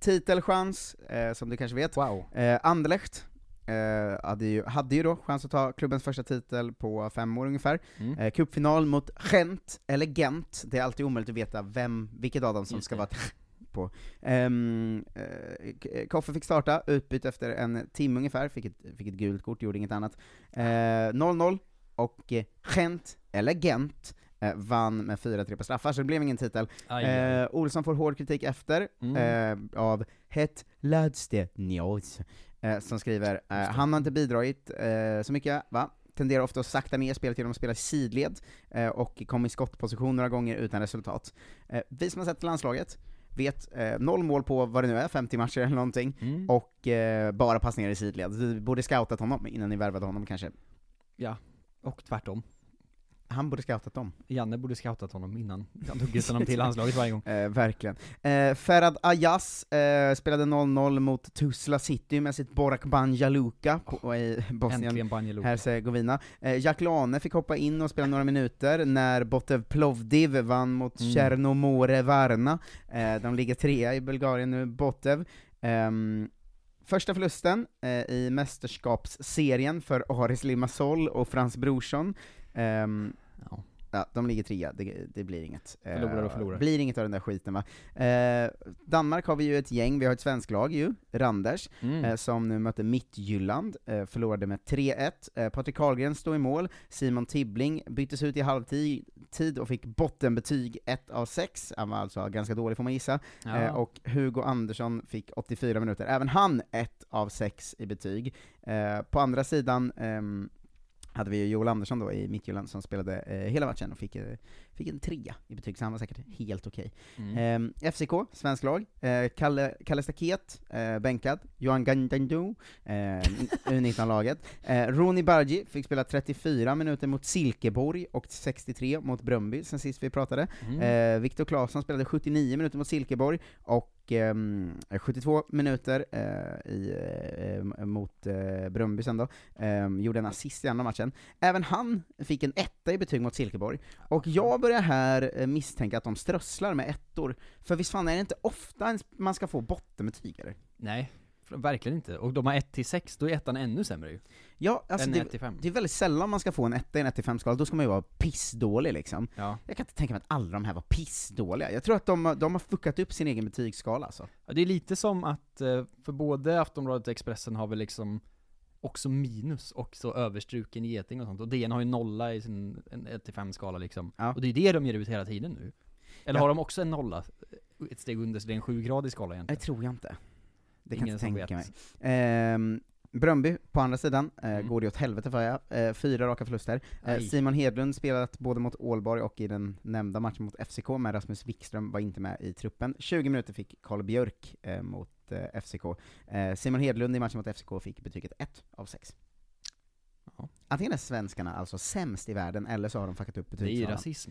Speaker 7: titelchans, eh, som du kanske vet.
Speaker 10: Wow.
Speaker 7: Eh, Anderlecht eh, hade, ju, hade ju då chans att ta klubbens första titel på fem år ungefär.
Speaker 10: Mm.
Speaker 7: Eh, cupfinal mot Gent, eller Gent, det är alltid omöjligt att veta vem, vilket av dem som
Speaker 10: Just
Speaker 7: ska
Speaker 10: det.
Speaker 7: vara på. Eh, K- Koffe fick starta, utbyte efter en timme ungefär, fick ett, fick ett gult kort, gjorde inget annat. Eh, 0-0, och eh, Gent, eller Gent, eh, vann med 4-3 på straffar, så det blev ingen titel. Olsson får hård kritik efter,
Speaker 10: Mm.
Speaker 7: av Het Ladste Njos, eh, som skriver, eh, han har inte bidragit eh, så mycket, va? Tenderar ofta att sakta ner spelet genom att spela i sidled, eh, och kom i skottposition några gånger utan resultat. Eh, vi som har sett landslaget, vet eh, noll mål på vad det nu är, 50 matcher eller någonting,
Speaker 10: Mm.
Speaker 7: och eh, bara passningar i sidled. Du borde scoutat honom innan ni värvade honom kanske.
Speaker 10: Ja, och tvärtom.
Speaker 7: Han borde scoutat dem.
Speaker 10: Janne borde scoutat honom innan han tog ut honom till landslaget varje gång.
Speaker 7: Eh, verkligen. Eh, Ferhat Ayas eh, spelade 0-0 mot Tuzla City med sitt Borak Banja Luka på, i Bosnien.
Speaker 10: Äntligen Banja Luka.
Speaker 7: Hercegovina. Eh, Jack Lane fick hoppa in och spela några minuter när Botev Plovdiv vann mot
Speaker 10: Mm.
Speaker 7: Chernomore Varna. Eh, de ligger trea i Bulgarien nu, Botev. Ehm, Första förlusten eh, i mästerskapsserien för Aris Limassol och Frans Brorsson. Ehm,
Speaker 10: Ja.
Speaker 7: Ja, de ligger trea, det, det blir inget. Eh,
Speaker 10: Förlorar och förlorar.
Speaker 7: blir inget av den där skiten va. Eh, Danmark har vi ju ett gäng, vi har ett svenskt lag ju, Randers,
Speaker 10: Mm.
Speaker 7: eh, som nu mötte Mittjylland, eh, förlorade med 3-1. Eh, Patrik Karlgren stod i mål, Simon Tibbling byttes ut i halvtid tid och fick bottenbetyg 1 av 6, han var alltså ganska dålig får man gissa,
Speaker 10: Ja.
Speaker 7: eh, och Hugo Andersson fick 84 minuter, även han 1 av 6 i betyg. Eh, på andra sidan ehm, hade vi ju Joel Andersson då i Midtjylland som spelade eh, hela matchen och fick, eh, fick en trea i betyg, så han var säkert helt okej.
Speaker 10: Mm.
Speaker 7: Ehm, FCK, svensk lag, eh, Kalle, Kalle Staket, eh, bänkad, Johan Gandandu, eh, U19-laget. Eh, Roni Bargi fick spela 34 minuter mot Silkeborg och 63 mot Bröndby sen sist vi pratade.
Speaker 10: Mm.
Speaker 7: Eh, Viktor Claesson spelade 79 minuter mot Silkeborg, och ehm, 72 minuter eh, i, eh, mot eh, Bröndby sen då, Ehm, gjorde en assist i andra matchen. Även han fick en etta i betyg mot Silkeborg, och jag börjar här eh, misstänka att de strösslar med ettor, för visst fan är det inte ofta man ska få bottenbetyg eller?
Speaker 10: Nej, verkligen inte. Och de har 1 till 6, då är ettan ännu sämre ju.
Speaker 7: Ja, alltså det,
Speaker 10: 1 till 5.
Speaker 7: det är väldigt sällan man ska få en etta i en 1-5-skala, då ska man ju vara pissdålig liksom.
Speaker 10: Ja.
Speaker 7: Jag kan inte tänka mig att alla de här var pissdåliga. Jag tror att de, har- de har fuckat upp sin egen betygsskala alltså.
Speaker 10: ja. Det är lite som att, eh, för både Aftonbladet och Expressen har väl liksom också minus och så överstruken geting och sånt, och DN har ju nolla i sin 1 till 5 skala liksom.
Speaker 7: Ja.
Speaker 10: Och det är det de ger ut hela tiden nu. Eller
Speaker 7: Ja.
Speaker 10: har de också en nolla? ett steg under, så det är en sjugradig skala
Speaker 7: Det
Speaker 10: egentligen.
Speaker 7: tror jag inte. Det kan jag
Speaker 10: Ingen
Speaker 7: inte tänka
Speaker 10: vet.
Speaker 7: mig. Ehm, Bröndby, på andra sidan, eh,
Speaker 10: Mm.
Speaker 7: går det åt helvete för jag. Eh, fyra raka förluster. Eh. Simon Hedlund spelat både mot Ålborg och i den nämnda matchen mot FCK, men Rasmus Wikström var inte med i truppen. 20 minuter fick Karl Björk eh, mot eh, FCK. Eh, Simon Hedlund i matchen mot FCK fick betyget 1 av 6.
Speaker 10: Ja.
Speaker 7: Antingen är svenskarna alltså sämst i världen, eller så har de fuckat upp
Speaker 10: Det är ju
Speaker 7: betygsskalan.
Speaker 10: rasism.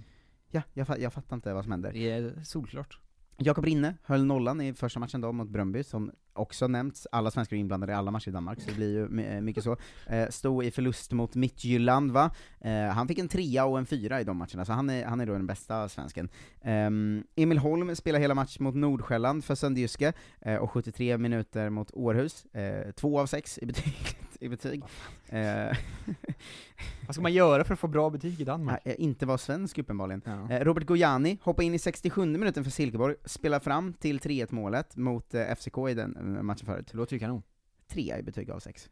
Speaker 7: Ja, jag, fa- jag fattar inte vad som händer.
Speaker 10: Det är solklart.
Speaker 7: Jakob Rinne höll nollan i första matchen då mot Bröndby, som också nämnts, alla svenskar är inblandade i alla matcher i Danmark, så det blir ju eh, mycket så. Eh, Stod i förlust mot Midtjylland va, eh, han fick en trea och en fyra i de matcherna, så han är, han är då den bästa svensken. Ehm, Emil Holm spelar hela matchen mot Nordsjälland för Sandjyske, och 73 minuter mot Århus, två av sex i betyg. I betyg. Eh,
Speaker 10: Vad ska man göra för att få bra betyg i Danmark?
Speaker 7: eh, inte var svensk uppenbarligen.
Speaker 10: Ja.
Speaker 7: Eh, Robert Gojani hoppar in i 67 minuten för Silkeborg, spelar fram till 3-1 målet mot eh, FCK i den matchen förut.
Speaker 10: Det låter ju kanon.
Speaker 7: Trea i betyg av sex.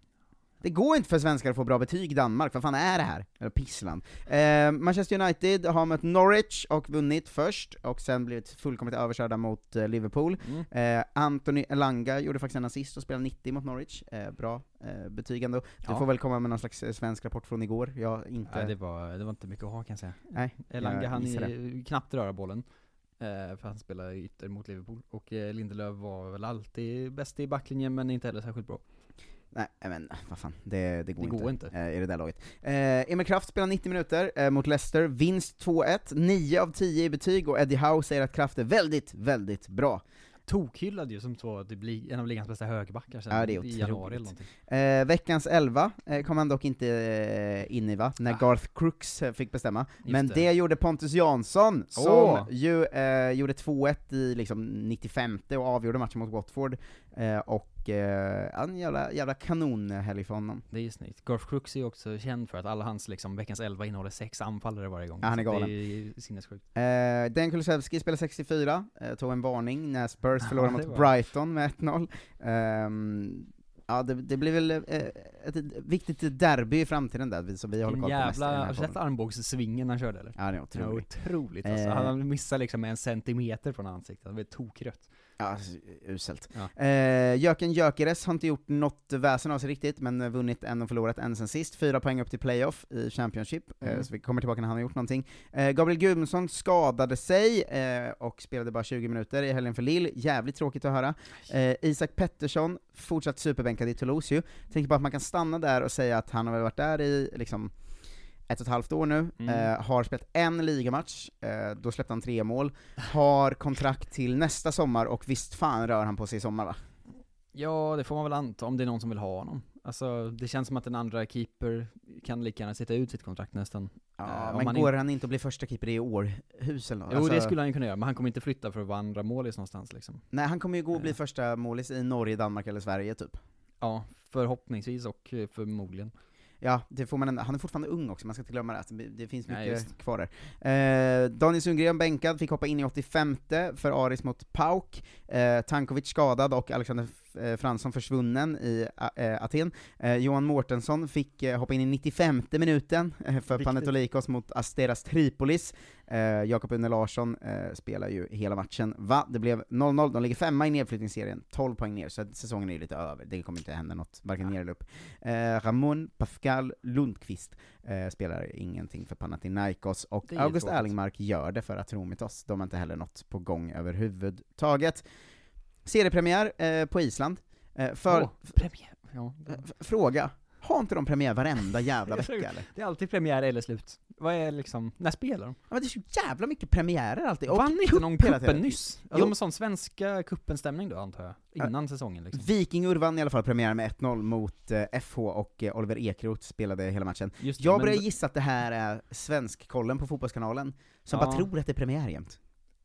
Speaker 7: Det går inte för svenskar att få bra betyg i Danmark, vad fan är det här? Eller pissland. Eh, Manchester United har mött Norwich och vunnit först, och sen blivit fullkomligt överkörda mot eh, Liverpool.
Speaker 10: Mm.
Speaker 7: Eh, Anthony Elanga gjorde faktiskt en assist och spelade 90 mot Norwich, eh, bra eh, betyg ändå. Du
Speaker 10: Ja.
Speaker 7: får väl komma med någon slags eh, svensk rapport från igår, jag inte...
Speaker 10: Nej, det, var, det var inte mycket att ha kan jag säga.
Speaker 7: Nej,
Speaker 10: Elanga han är knappt röra bollen. Eh, för han spelar ytter mot Liverpool. Och Lindelöf var väl alltid bäst i backlinjen men inte heller särskilt bra.
Speaker 7: Nej, men vad fan, det, det går
Speaker 10: Det
Speaker 7: inte,
Speaker 10: går inte.
Speaker 7: Eh, i det där laget. Eh, Emil Kraft spelar 90 minuter eh, mot Leicester, vinst 2-1, 9 av 10 i betyg, och Eddie Howe säger att Kraft är väldigt, väldigt bra.
Speaker 10: Tokhyllad ju som två, en av ligans bästa högerbackar sen
Speaker 7: Ja, det är
Speaker 10: i januari eller någonting.
Speaker 7: Eh, veckans 11 eh, kom han dock inte eh, in i va, när
Speaker 10: Ah.
Speaker 7: Garth Crooks eh, fick bestämma. Men det.
Speaker 10: det.
Speaker 7: gjorde Pontus Jansson, som
Speaker 10: Åh!
Speaker 7: ju gjorde 2-1 i liksom 95 och avgjorde matchen mot Watford. Eh, och eh, en jävla, jävla kanonhelg för honom.
Speaker 10: Det är ju snyggt. Garth Crooks är ju också känd för att alla hans liksom, veckans 11 innehåller sex anfallare varje gång.
Speaker 7: Ja, han är galen.
Speaker 10: Det är ju sinnessjukt.
Speaker 7: Eh, Dan Kulusevski spelade 64, eh, tog en varning när Spurs förlorade
Speaker 10: det
Speaker 7: mot
Speaker 10: var-
Speaker 7: Brighton med 1-0. Ehm, ja, det, det blir väl eh, ett, viktigt derby i framtiden där, som vi håller koll på mest i den
Speaker 10: jävla,
Speaker 7: här
Speaker 10: har du sett armbågssvingen han körde eller?
Speaker 7: Ja, det är
Speaker 10: Ja,
Speaker 7: otroligt.
Speaker 10: otroligt alltså.
Speaker 7: Eh.
Speaker 10: Han missade liksom en centimeter från ansiktet, han blev tokrött.
Speaker 7: Ja, uselt.
Speaker 10: Ja.
Speaker 7: Eh, Jöken Gyökeres har inte gjort något väsen av sig riktigt, men eh, vunnit en och förlorat en sen sist. Fyra poäng upp till playoff i Championship, eh,
Speaker 10: Mm.
Speaker 7: så vi kommer tillbaka när han har gjort någonting. Eh, Gabriel Gudmundsson skadade sig, eh, och spelade bara 20 minuter i helgen för Lille. Jävligt tråkigt att höra. Eh, Isak Pettersson, fortsatt superbänkad i Toulouse ju. Tänker på att man kan stanna där och säga att han har väl varit där i liksom ett och ett halvt år nu,
Speaker 10: Mm.
Speaker 7: eh, har spelat en ligamatch, eh, då släppte han tre mål, har kontrakt till nästa sommar, och visst fan rör han på sig i sommar va?
Speaker 10: Ja, det får man väl anta om det är någon som vill ha honom. Alltså, det känns som att en andra keeper kan lika gärna sitta ut sitt kontrakt nästan.
Speaker 7: Ja,
Speaker 10: om
Speaker 7: men går
Speaker 10: in-
Speaker 7: han inte att bli första keeper i Århus eller något?
Speaker 10: Jo,
Speaker 7: Alltså,
Speaker 10: det skulle han ju kunna göra, men han kommer inte flytta för att vara andra målis någonstans liksom.
Speaker 7: Nej, han kommer ju gå och bli
Speaker 10: Eh.
Speaker 7: första målis i Norge, Danmark eller Sverige typ.
Speaker 10: Ja, förhoppningsvis och eh, förmodligen.
Speaker 7: Ja, det får man ändå, han är fortfarande ung också, man ska inte glömma det, att det finns mycket
Speaker 10: just.
Speaker 7: kvar där. Eh, Daniel Sundgren bänkad, fick hoppa in i 85 för Aris mot Pauk. Eh, Tankovic skadad och Alexander Fransson försvunnen i eh, Aten. Eh, Johan Mårtensson fick eh, hoppa in i 95 minuten eh, för. Panathinaikos mot Asteras Tripolis. Eh, Jakob Une Larsson eh, spelar ju hela matchen. Va? Det blev 0-0, de ligger femma i nedflyttningsserien, 12 poäng ner, så säsongen är ju lite över, det kommer inte hända något, varken ner eller upp. Eh, Ramon Pascal Lundqvist eh, spelar ingenting för Panathinaikos, och August. Erlingmark gör det för Atromitos, de har inte heller något på gång överhuvudtaget. Seriepremiär eh, på Island, eh, för,
Speaker 10: Åh, premiär. Ja.
Speaker 7: f- fråga, har inte de premiär varenda jävla vecka eller?
Speaker 10: Det är alltid premiär eller slut. Vad är liksom, när spelar de?
Speaker 7: Ja, men det är så jävla mycket premiärer alltid, och
Speaker 10: Vann inte någon
Speaker 7: tiden.
Speaker 10: nyss? Ja, de har sån svenska kuppen-stämning då antar jag? Innan säsongen liksom.
Speaker 7: Vikingur vann i alla fall premiären med 1-0 mot eh, FH, och eh, Oliver Ekroth spelade hela matchen.
Speaker 10: Just det,
Speaker 7: Jag
Speaker 10: men-
Speaker 7: börjar gissa att det här är svenskkollen på Fotbollskanalen, som
Speaker 10: Ja.
Speaker 7: bara tror att det är premiär jämt.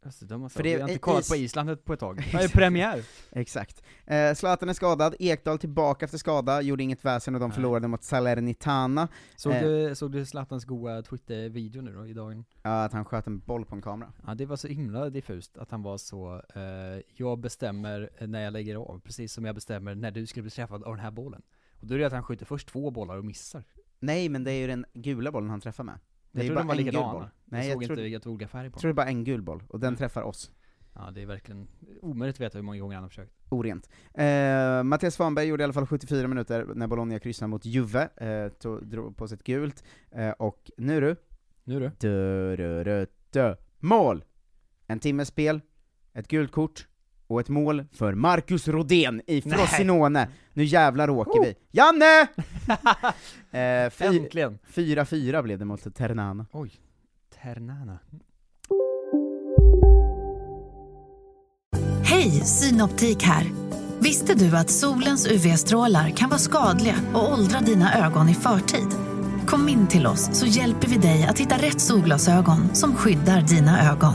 Speaker 10: Just det, de
Speaker 7: För det
Speaker 10: det
Speaker 7: är
Speaker 10: har
Speaker 7: is-
Speaker 10: på Island på ett tag. Vad är premiär?
Speaker 7: Exakt. Eh, Zlatan är skadad, Ekdal tillbaka efter skada, gjorde inget väsen och de
Speaker 10: Nej.
Speaker 7: förlorade mot Salernitana.
Speaker 10: Såg,
Speaker 7: Eh.
Speaker 10: du, såg du Zlatans goa Twitter-video nu då, i dagen?
Speaker 7: Ja, att han sköt en boll på en kamera.
Speaker 10: Ja, det var så himla diffust att han var så, eh, jag bestämmer när jag lägger av, precis som jag bestämmer när du skulle bli träffad av den här bollen. Och då är det att han skjuter först två bollar och missar.
Speaker 7: Nej, men det är ju den gula bollen han träffar med. Det
Speaker 10: Jag tror de var likadana. Nej, jag
Speaker 7: jag
Speaker 10: såg inte vilka olika färger på
Speaker 7: jag tror det är bara en gul boll, och den
Speaker 10: Mm.
Speaker 7: träffar oss.
Speaker 10: Ja, det är verkligen omöjligt att veta hur många gånger han har försökt.
Speaker 7: Orent. Eh, Mattias Svanberg gjorde i alla fall 74 minuter när Bologna kryssade mot Juve, eh, tog, drog på sig ett gult, eh, och nu du,
Speaker 10: Nu du.
Speaker 7: dö, dö, dö, dö. mål! En timmes spel, ett gult kort, och ett mål för Marcus Rodén i
Speaker 10: Nej.
Speaker 7: Frosinone. Nu jävlar åker vi. Janne! eh, fy-
Speaker 10: Äntligen!
Speaker 7: 4-4 blev det mot Ternana.
Speaker 10: Oj. Ternana.
Speaker 6: Hej, Synoptik här! Visste du att solens UV-strålar kan vara skadliga och åldra dina ögon i förtid? Kom in till oss så hjälper vi dig att hitta rätt solglasögon som skyddar dina ögon.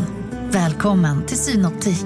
Speaker 6: Välkommen till Synoptik.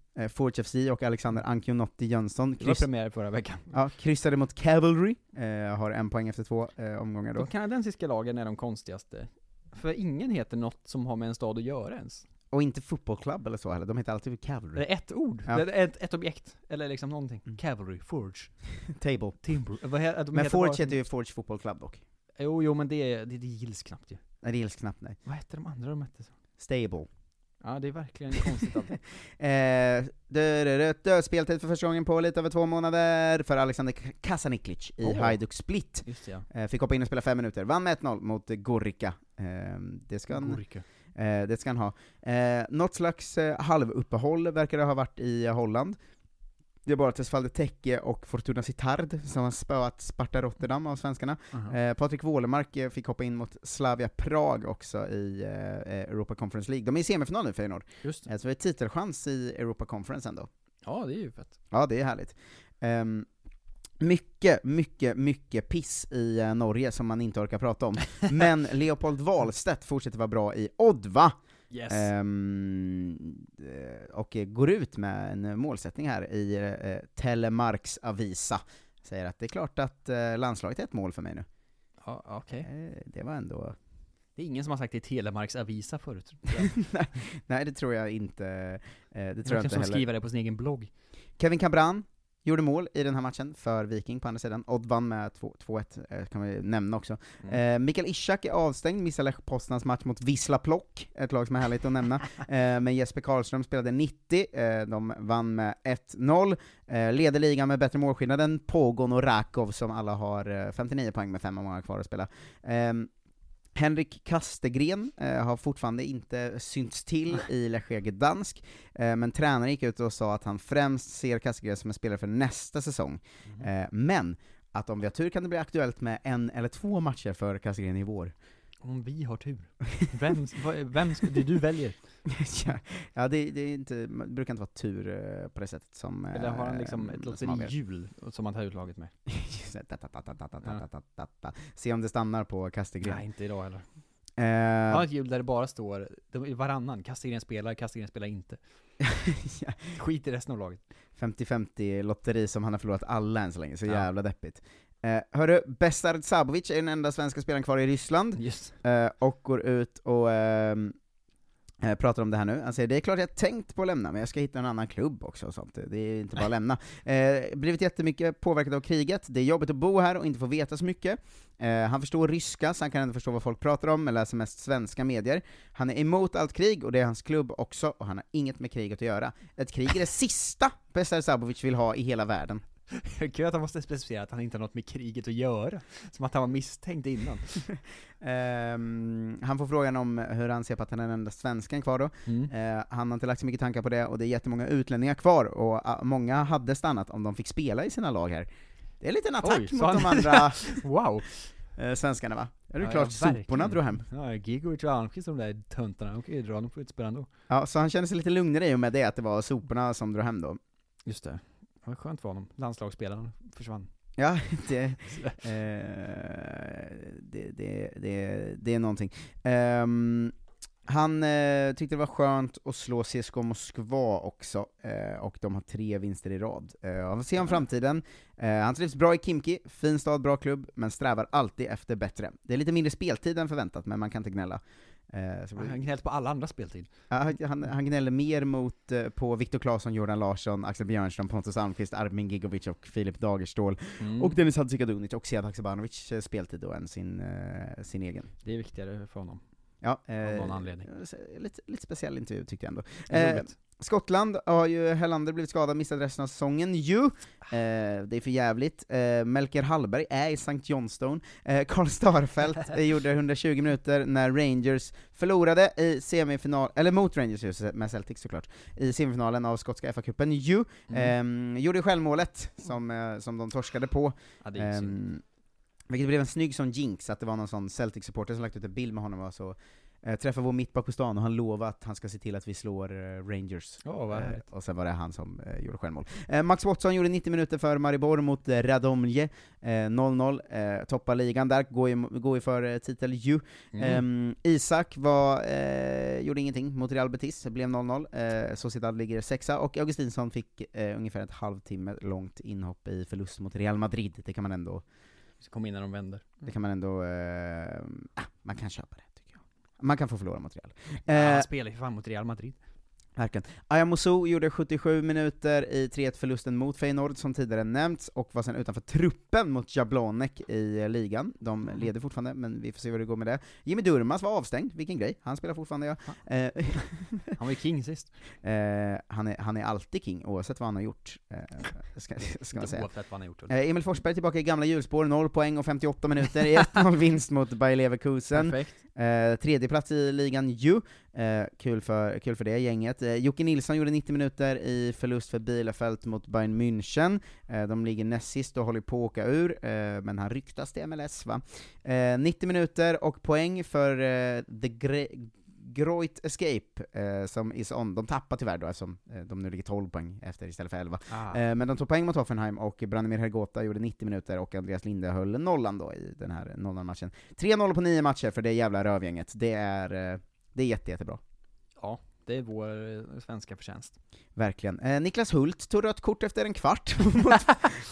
Speaker 7: Eh, Forge FC och Alexander Ancionotti Jönsson
Speaker 10: Det var
Speaker 7: kryss-
Speaker 10: premiär förra veckan.
Speaker 7: ja, kryssade mot Cavalry, eh, har en poäng efter två eh, omgångar då.
Speaker 10: De kanadensiska lagen är de konstigaste. För ingen heter något som har med en stad att göra ens.
Speaker 7: Och inte football club eller så heller, de heter alltid Cavalry.
Speaker 10: Det är ett ord,
Speaker 7: Ja.
Speaker 10: det är ett, ett objekt, eller liksom någonting. Cavalry, Forge,
Speaker 7: Table.
Speaker 10: Timber. Vad
Speaker 7: Men Forge
Speaker 10: bara-
Speaker 7: heter ju Forge Football Club dock.
Speaker 10: Jo, jo men det, det, det gills knappt ju.
Speaker 7: Nej, det gills knappt nej.
Speaker 10: Vad hette de andra de hette? Så?
Speaker 7: Stable.
Speaker 10: Ja, det är verkligen konstigt allt.
Speaker 7: Eh, speltid för första gången på lite över två månader för Alexander Kasaniklic i
Speaker 10: Åh.
Speaker 7: Hajduk Split.
Speaker 10: Ja.
Speaker 7: Eh, fick hoppa in och spela fem minuter, vann med 1-0 mot Gorica. Eh, det ska han,
Speaker 10: Gorica.
Speaker 7: eh, det ska han ha. Eh, något slags eh, halvuppehåll verkar det ha varit i Holland. Det är bara Tesfalde Tekke och Fortuna Sittard som har spöat Sparta Rotterdam av svenskarna.
Speaker 10: Aha.
Speaker 7: Eh, Patrik Wålemark eh, fick hoppa in mot Slavia Prag också i eh, eh, Europa Conference League. De är i semifinal nu Feyenoord.
Speaker 10: Just det.
Speaker 7: Eh, så det är titelchans i Europa Conference ändå.
Speaker 10: Ja, det är ju fett.
Speaker 7: Ja, det är härligt. Ehm, mycket, mycket, mycket piss i eh, Norge som man inte orkar prata om. Men Leopold Wahlstedt fortsätter vara bra i Oddva.
Speaker 10: Yes.
Speaker 7: Ehm, eh, och går ut med en målsättning här i eh, Telemarks Avisa. Säger att det är klart att eh, landslaget är ett mål för mig nu.
Speaker 10: Ja, okej.
Speaker 7: Eh, det var ändå...
Speaker 10: Det är ingen som har sagt det i Telemarks Avisa förut.
Speaker 7: nej, nej, det tror jag inte. Eh, det tror jag inte
Speaker 10: som
Speaker 7: heller.
Speaker 10: skriver det på sin egen blogg.
Speaker 7: Kevin Cabran gjorde mål i den här matchen för Viking på andra sidan. Odd vann med 2 2-1, eh, kan vi nämna också.
Speaker 10: Mm.
Speaker 7: Eh, Mikael Ishak är avstängd, missar Lech Poznans match mot Wisla Plock, ett lag som är härligt att nämna. Eh, men Jesper Karlström spelade 90, eh, de vann med 1-0. Eh, leder ligan med bättre målskillnad än Pogon och Rakov som alla har eh, 59 poäng med fem omgångar kvar att spela. Henrik Kastegren eh, har fortfarande inte synts till i Lechia Gdansk, eh, men tränaren gick ut och sa att han främst ser Kastegren som en spelare för nästa säsong. Eh, men att om vi har tur kan det bli aktuellt med en eller två matcher för Kastegren i vår.
Speaker 10: Om vi har tur. Vem, vem ska, det du väljer.
Speaker 7: ja, det, det, är inte, det brukar inte vara tur eh, på det sättet som...
Speaker 10: Eller har han
Speaker 7: eh, liksom ett
Speaker 10: lotterihjul som, som han tar ut laget med?
Speaker 7: Se om det stannar på Kastegren.
Speaker 10: Nej, inte idag heller.
Speaker 7: Eh,
Speaker 10: uh, ha ett hjul där det bara står varannan, Kastegren spelar, Kastegren spelar inte.
Speaker 7: ja.
Speaker 10: Skit i resten av laget.
Speaker 7: 50-50 lotteri som han har förlorat alla än så länge, så
Speaker 10: ja.
Speaker 7: jävla deppigt. Eh, hörru, Besard Sabovic är den enda svenska spelaren kvar i Ryssland,
Speaker 10: Just.
Speaker 7: eh, och går ut och ehm, eh, pratar om det här nu. Han säger det är klart jag tänkt på att lämna, men jag ska hitta en annan klubb också och sånt. Det är inte bara att lämna. Eh, blivit jättemycket påverkad av kriget, det är jobbigt att bo här och inte få veta så mycket. Eh, han förstår ryska, så han kan ändå förstå vad folk pratar om, men läser mest svenska medier. Han är emot allt krig, och det är hans klubb också, och han har inget med kriget att göra. Ett krig är det sista Besard Sabovic vill ha i hela världen.
Speaker 10: Kul att han måste specificera att han inte har något med kriget att göra. Som att han var misstänkt innan.
Speaker 7: Ehm, han får frågan om hur han ser på att han är den enda svensken kvar då.
Speaker 10: Mm.
Speaker 7: Eh, han har inte lagt så mycket tankar på det, och det är jättemånga utlänningar kvar, och ah, många hade stannat om de fick spela i sina lag här. Det är lite en attack
Speaker 10: Oj,
Speaker 7: mot
Speaker 10: sa
Speaker 7: de
Speaker 10: han?
Speaker 7: andra
Speaker 10: Wow!
Speaker 7: eh, svenskarna va? Ja, det är
Speaker 10: Ja,
Speaker 7: klart
Speaker 10: ja,
Speaker 7: soporna drog hem.
Speaker 10: Ja, Gigovic och Almqvist de där töntarna, de kan ju dra, de får inte spela ändå.
Speaker 7: Ja, så han kände sig lite lugnare i och med det, att det var soporna som drog hem då.
Speaker 10: Just det. Var skönt för honom. Landslagsspelaren försvann.
Speaker 7: Ja, det, eh, det, det, det, det är någonting. Ehm, han eh, tyckte det var skönt att slå CSKA Moskva också, eh, och de har tre vinster i rad. Eh, han får se om framtiden. Eh, han trivs bra i Kimki, fin stad, bra klubb, men strävar alltid efter bättre. Det är lite mindre speltid än förväntat, men man kan inte gnälla. Eh,
Speaker 10: Han gnällt på alla andra speltid.
Speaker 7: Ja, han, han, gnäller mer mot, eh, på Viktor Claesson, Jordan Larsson, Axel Björnström, Pontus Almqvist, Armin Gigovic och Filip Dagerstål,
Speaker 10: Mm.
Speaker 7: och Dennis Hadzikadunic och Sead Haksabanovic eh, speltid då än sin, eh, sin egen.
Speaker 10: Det är viktigare för honom.
Speaker 7: Ja,
Speaker 10: Av någon anledning.
Speaker 7: Lite, lite speciell intervju tyckte jag ändå. Eh. Skottland har ju Hellander blivit skadad, missat resten av säsongen ju. Eh, det är för jävligt. Eh, Melker Hallberg är i St. Johnstone. Eh, Karl Starfelt gjorde 120 minuter när Rangers förlorade i semifinal, eller mot Rangers med Celtic såklart, i semifinalen av skotska FA-cupen ju.
Speaker 10: Mm.
Speaker 7: Eh, gjorde självmålet som, eh, som de torskade på.
Speaker 10: Ja.
Speaker 7: Ehm, vilket blev en snygg sån jinx, att det var någon sån Celtic-supporter som lagt ut en bild med honom och så eh, träffade vår mittback på stan och han lovade att han ska se till att vi slår eh, Rangers.
Speaker 10: Ja, vad
Speaker 7: Eh, och sen var det han som eh, gjorde självmål. Eh, Max Watson gjorde 90 minuter för Maribor mot eh, Radomlje, eh, 0-0, eh, toppar ligan där, går ju, går ju för eh, titel ju.
Speaker 10: Mm.
Speaker 7: Ehm, Isak var, eh, gjorde ingenting mot Real Betis, blev 0-0, eh, Sociedad ligger sexa, och Augustinsson fick eh, ungefär ett halvtimme långt inhopp i förlust mot Real Madrid, det kan man ändå
Speaker 10: Så kom in när de vänder.
Speaker 7: det kan man ändå, eh, ah, man kan köpa det. Man kan få förlora mot Real.
Speaker 10: Ja,
Speaker 7: Eh,
Speaker 10: han spelar ju fan mot Real Madrid.
Speaker 7: Verkligen. Ayamosu gjorde 77 minuter i 3-1-förlusten mot Feyenoord, som tidigare nämnts, och var sen utanför truppen mot Jablonek i eh, ligan. De leder fortfarande, men vi får se hur det går med det. Jimmy Durmaz var avstängd, vilken grej. Han spelar fortfarande, ja. Eh,
Speaker 10: Han var ju king sist.
Speaker 7: eh, han, är, han är alltid king, oavsett vad han har gjort, eh, ska, ska man säga.
Speaker 10: Oavsett vad han har gjort.
Speaker 7: Eh, Emil Forsberg tillbaka i gamla hjulspår, 0 poäng och 58 minuter i 1-0 vinst mot Bayer Leverkusen.
Speaker 10: Perfekt.
Speaker 7: Eh, tredje plats i ligan ju, eh, kul, för, kul för det gänget. Eh, Jocke Nilsson gjorde 90 minuter i förlust för Bielefeld mot Bayern München. Eh, de ligger näst sist och håller på att åka ur, eh, men han ryktas till MLS va. Eh, 90 minuter och poäng för The Gre- Groit Escape, eh, som is on. De tappar tyvärr då eftersom eh, de nu ligger 12 poäng efter istället för 11.
Speaker 10: Ah.
Speaker 7: Eh, men de tog poäng mot Hoffenheim och Branimir Hergota gjorde 90 minuter och Andreas Linde höll nollan då i den här 0-matchen. 3-0 på 9 matcher för det jävla rövgänget. Det är, det är jätte, jättebra.
Speaker 10: Ja, det är vår eh, svenska förtjänst.
Speaker 7: Verkligen. Eh, Niklas Hult tog rött kort efter en kvart mot,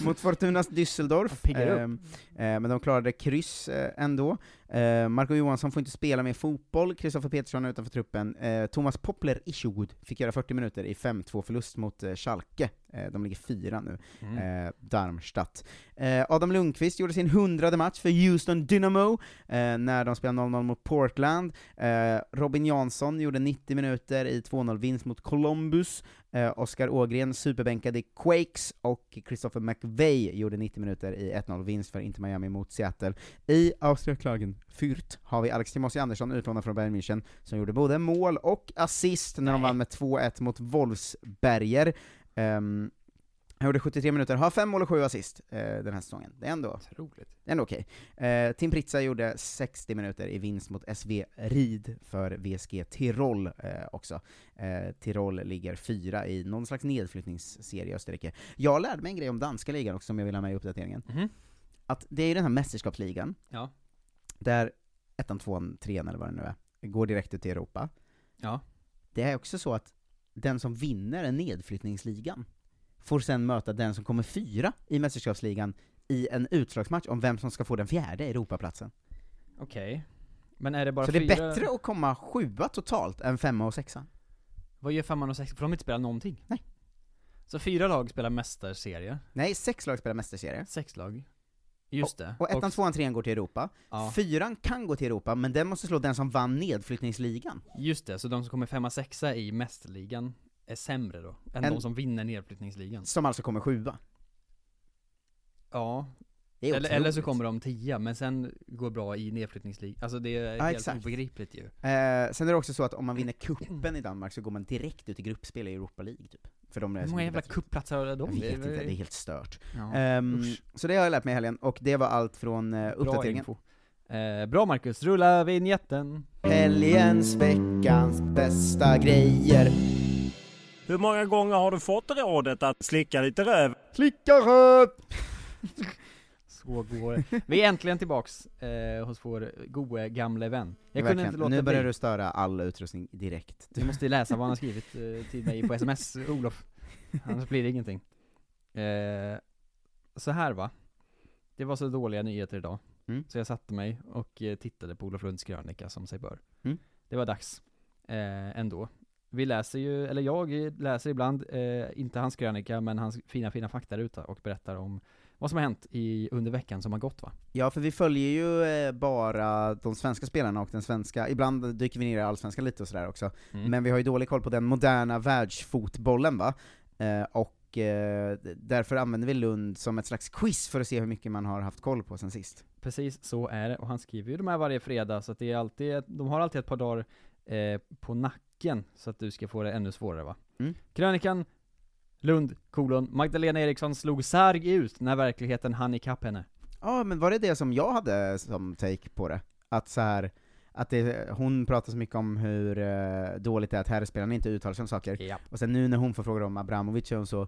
Speaker 7: mot Fortunas Düsseldorf. Eh, eh, men de klarade kryss eh, ändå. Eh, Marco Johansson får inte spela mer fotboll, Kristoffer Petersson är utanför truppen. Eh, Thomas Poppler Isherwood fick göra 40 minuter i 5-2 förlust mot eh, Schalke. Eh, de ligger fyra nu,
Speaker 10: Mm.
Speaker 7: eh, Darmstadt. Eh, Adam Lundqvist gjorde sin hundrade match för Houston Dynamo, när de spelade 0-0 mot Portland. Robin Jansson gjorde 90 minuter i 2-0-vinst mot Columbus. Eh, Oskar Ågren superbänkade i Quakes, och Christopher McVeigh gjorde 90 minuter i 1-0-vinst för Inter Miami mot Seattle. I Austria Klagen Fürth har vi Alex Timossi Andersson, utlånad från Bayern München, som gjorde både mål och assist när de vann med 2-1 mot Wolfsberger. Ehm, han gjorde 73 minuter, har fem mål och sju assist eh, den här säsongen. Det är ändå,
Speaker 10: Roligt.
Speaker 7: det är ändå okej. Eh, Tim Pritza gjorde 60 minuter i vinst mot SV Rid för VSG Tirol eh, också. Eh, Tirol ligger fyra i någon slags nedflyttningsserie i Österrike. Jag lärde mig en grej om danska ligan också som jag vill ha med i uppdateringen.
Speaker 10: Mhm.
Speaker 7: Att det är ju den här mästerskapsligan,
Speaker 10: Ja.
Speaker 7: där ettan, tvåan, trean eller vad det nu är, går direkt ut i Europa.
Speaker 10: Ja.
Speaker 7: Det är också så att den som vinner en nedflyttningsligan får sen möta den som kommer fyra i mästerskapsligan i en utslagsmatch om vem som ska få den fjärde Europaplatsen.
Speaker 10: Okej. Men är det bara
Speaker 7: så det är
Speaker 10: fyra...
Speaker 7: bättre att komma sjua totalt än femma och sexa.
Speaker 10: Vad gör femman och sex? Får de inte spela någonting?
Speaker 7: Nej.
Speaker 10: Så fyra lag spelar mästarserie,
Speaker 7: Nej, sex lag spelar mästerserie.
Speaker 10: sex lag. Just det.
Speaker 7: Och ettan, tvåan, trean går till Europa.
Speaker 10: Ja.
Speaker 7: Fyran kan gå till Europa, men den måste slå den som vann nedflyttningsligan.
Speaker 10: Just det, så de som kommer femma, sexa i mästerligan är sämre då? Än
Speaker 7: En-
Speaker 10: de som vinner nedflyttningsligan?
Speaker 7: Som alltså kommer sjua.
Speaker 10: Ja. Eller, eller så kommer de tia, men sen går bra i nedflyttningsligan. Alltså det är
Speaker 7: Ja,
Speaker 10: helt
Speaker 7: exakt.
Speaker 10: obegripligt ju.
Speaker 7: Eh, sen är det också så att om man vinner kuppen i Danmark så går man direkt ut i gruppspel i Europa League, typ. För de är
Speaker 10: Hur många jävla cupplatser har de?
Speaker 7: Jag vet inte, det är helt stört.
Speaker 10: Ja, usch.
Speaker 7: så det har jag lärt mig i helgen, och det var allt från uh,
Speaker 10: Bra
Speaker 7: uppdateringen.
Speaker 10: info. Eh, bra Marcus, rulla vignetten.
Speaker 7: Helgens, veckans bästa grejer.
Speaker 12: Hur många gånger har du fått rådet att slicka lite röv?
Speaker 7: Slicka röv!
Speaker 10: Så går. Vi är äntligen tillbaks eh, hos vår gode gamle vän. Jag kunde inte låta
Speaker 7: nu börjar
Speaker 10: bli.
Speaker 7: du störa all utrustning direkt.
Speaker 10: Du måste ju läsa vad han har skrivit eh, till mig på sms, Olof. Annars blir det ingenting. Eh, så här va. Det var så dåliga nyheter idag.
Speaker 7: Mm.
Speaker 10: Så jag satte mig och eh, tittade på Olof Lunds krönika som sig bör.
Speaker 7: Mm.
Speaker 10: Det var dags. Eh, ändå. Vi läser ju, eller jag läser ibland, eh, inte hans krönika, men hans fina fina faktaruta och berättar om vad som har hänt i, under veckan som har gått va?
Speaker 7: Ja, för vi följer ju eh, bara de svenska spelarna och den svenska, ibland dyker vi ner i allsvenskan lite och sådär också,
Speaker 10: Mm.
Speaker 7: men vi har ju dålig koll på den moderna världsfotbollen va, eh, och eh, därför använder vi Lund som ett slags quiz för att se hur mycket man har haft koll på sen sist.
Speaker 10: Precis så är det, och han skriver ju de här varje fredag, så det är alltid, de har alltid ett par dagar eh, på nacken, så att du ska få det ännu svårare va?
Speaker 7: Mm.
Speaker 10: Krönikan, Lund, kolon, Magdalena Eriksson slog sarg ut när verkligheten hann ikapp henne.
Speaker 7: Ja, men var det det som jag hade som take på det? Att så här, att det, hon pratar så mycket om hur eh, dåligt det är att herrspelarna inte uttalar sig om saker,
Speaker 10: Ja.
Speaker 7: och sen nu när hon får frågor om Abramovic är hon så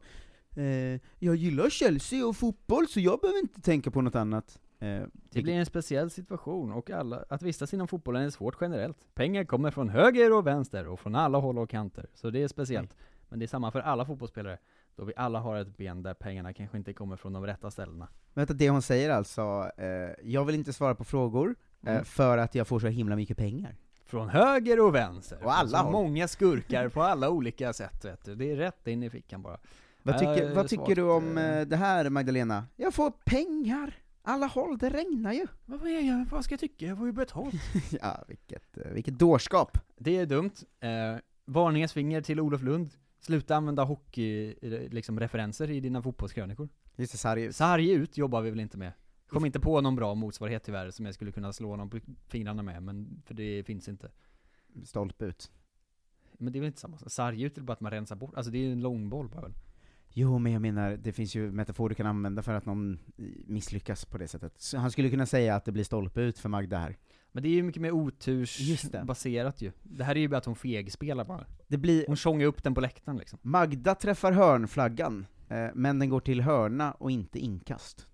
Speaker 7: eh, Jag gillar Chelsea och fotboll så jag behöver inte tänka på något annat. Eh,
Speaker 10: Det blir en speciell situation, och alla, att vistas inom fotbollen är svårt generellt. Pengar kommer från höger och vänster, och från alla håll och kanter, så det är speciellt. Men det är samma för alla fotbollsspelare, då vi alla har ett ben där pengarna kanske inte kommer från de rätta ställena.
Speaker 7: Vänta, det hon säger alltså, eh, jag vill inte svara på frågor, eh,
Speaker 10: Mm.
Speaker 7: för att jag får så himla mycket pengar.
Speaker 10: Från höger och vänster.
Speaker 7: Och alla
Speaker 10: alltså, många skurkar på alla olika sätt vet du. Det är rätt in i fickan bara.
Speaker 7: Vad tycker,
Speaker 10: Äh,
Speaker 7: vad tycker du om
Speaker 10: eh,
Speaker 7: eh, det här Magdalena? Jag får pengar! Alla håll, det regnar ju!
Speaker 10: Vad, är jag, vad ska jag tycka? Jag får ju betalt.
Speaker 7: ja, vilket, eh, vilket dårskap!
Speaker 10: Det är dumt. Eh, varningens finger till Olof Lund. Sluta använda hockey, eh, liksom referenser i dina fotbollskrönikor.
Speaker 7: Just det, sarg ut.
Speaker 10: Sarg ut jobbar vi väl inte med. Kom inte på någon bra motsvarighet tyvärr som jag skulle kunna slå någon på fingrarna med, men för det finns inte.
Speaker 7: Stolpe ut.
Speaker 10: Men det är väl inte samma sak. Sarg ut är bara att man rensar bort, alltså det är ju en långboll bara väl.
Speaker 7: Jo, men jag menar, det finns ju metaforer du kan använda för att någon misslyckas på det sättet. Så han skulle kunna säga att det blir stolpe ut för Magda här.
Speaker 10: Men det är ju mycket mer otursbaserat ju. Det här är ju bara att hon fegspelar bara.
Speaker 7: Det blir,
Speaker 10: Hon tjongar upp den på läktaren liksom.
Speaker 7: Magda träffar hörnflaggan, eh, men den går till hörna och inte inkast.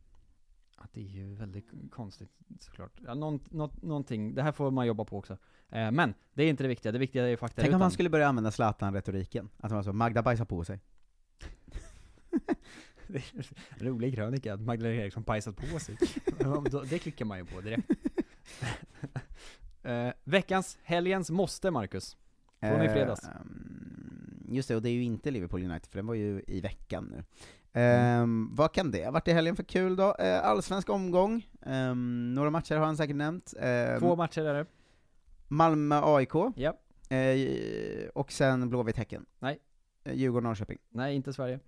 Speaker 10: Ja, det är ju väldigt konstigt såklart. Ja, någon, något, någonting, det här får man jobba på också. Eh, men, det är inte det viktiga, det viktiga är ju fakta
Speaker 7: Tänk om man skulle börja använda Zlatan-retoriken, att man så, Magda bajsar på sig.
Speaker 10: Rolig krönika, att Magdalena Eriksson bajsat på sig. Det klickar man ju på direkt. eh, veckans, helgens måste, Marcus. Från i fredags.
Speaker 7: Ehm, just det, och det är ju inte Liverpool United, för den var ju i veckan nu. Ehm, Vad kan det ha varit i helgen för kul då? Uh, allsvensk omgång, Ehm, några matcher har han säkert nämnt. Ehm,
Speaker 10: Två matcher är det.
Speaker 7: Malmö-AIK,
Speaker 10: Ja.
Speaker 7: Eh, och sen Blåvitt-Häcken.
Speaker 10: Nej.
Speaker 7: Eh, Djurgården-Norrköping.
Speaker 10: Nej, inte Sverige.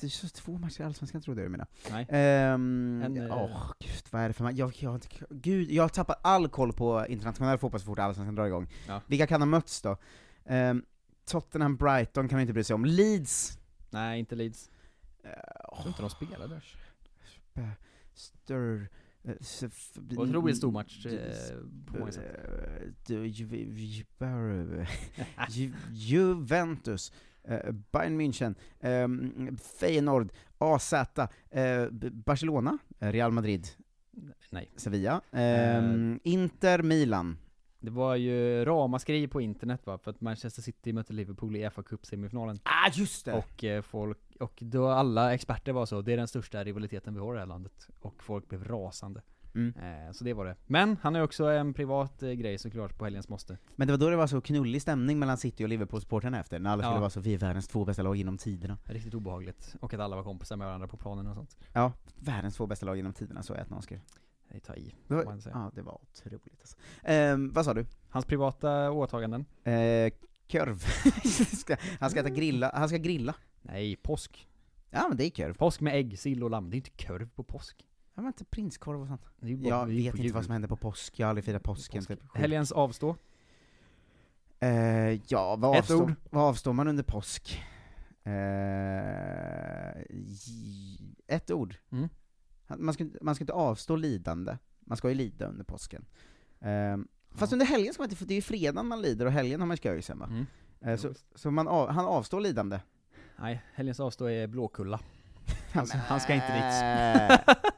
Speaker 7: Det två matcher i Allsvenskan trodde jag du menade.
Speaker 10: Nej. En, eh,
Speaker 7: åh, gud, vad är det för match? Jag, jag, gud, jag har tappat all koll på internationell fotboll så fort Allsvenskan drar igång.
Speaker 10: Ja.
Speaker 7: Vilka kan ha mötts då? Ehm, Tottenham, Brighton kan man inte bry sig om. Leeds,
Speaker 10: Nej, inte Leeds.
Speaker 7: Eh,
Speaker 10: Jag tror inte de spelade.
Speaker 7: Sp- Stir... eh,
Speaker 10: Otroligt stor match, på många sätt.
Speaker 7: Juventus, Bayern München, eh, Feyenoord, AZ, eh, Barcelona, eh, Real Madrid,
Speaker 10: Nej.
Speaker 7: Sevilla, eh, Inter, Milan.
Speaker 10: Det var ju ramaskri på internet va, för att Manchester City mötte Liverpool i FA Cup-semifinalen.
Speaker 7: Ah, just det!
Speaker 10: Och eh, folk, och då alla experter var så, det är den största rivaliteten vi har i det här landet. Och folk blev rasande.
Speaker 7: Mm.
Speaker 10: Eh, så det var det. Men han ju också en privat eh, grej såklart på helgens måste.
Speaker 7: Men det var då det var så knullig stämning mellan City och Liverpool-supportrarna efter, när alla
Speaker 10: Ja.
Speaker 7: skulle vara så, vi är världens två bästa lag genom tiderna.
Speaker 10: Riktigt obehagligt. Och att alla var kompisar med varandra på planen och sånt.
Speaker 7: Ja, världens två bästa lag genom tiderna, så är att någon skrev.
Speaker 10: Det tar i,
Speaker 7: Det var,
Speaker 10: man säga.
Speaker 7: ja, det var otroligt alltså. Ehm, vad sa du?
Speaker 10: Hans privata åtaganden?
Speaker 7: Eh, ska, han ska äta grilla, han ska grilla.
Speaker 10: Nej, påsk.
Speaker 7: Ja men det är korv.
Speaker 10: Påsk med ägg, sill och lamm. Det är inte korv på påsk.
Speaker 7: Ja men inte prinskorv och sånt.
Speaker 10: Det är ju bara-
Speaker 7: Jag
Speaker 10: det är ju
Speaker 7: vet
Speaker 10: på
Speaker 7: inte
Speaker 10: jul.
Speaker 7: vad som händer på påsk, jag har aldrig firat påsken.
Speaker 10: Påsk.
Speaker 7: Typ.
Speaker 10: Helgens avstå?
Speaker 7: Eh, ja, vad
Speaker 10: Ett
Speaker 7: avstår,
Speaker 10: ord.
Speaker 7: vad avstår man under påsk? Eh, j- ett ord.
Speaker 10: Mm.
Speaker 7: Man ska, man ska inte avstå lidande, Man ska ju lida under påsken. Ehm, fast under helgen ska man inte, för det är ju fredagen man lider, och helgen har man skojsen va?
Speaker 10: Mm.
Speaker 7: Eh, så så man av, han avstår lidande.
Speaker 10: Nej, helgens avstå är Blåkulla. Alltså, han ska inte dit.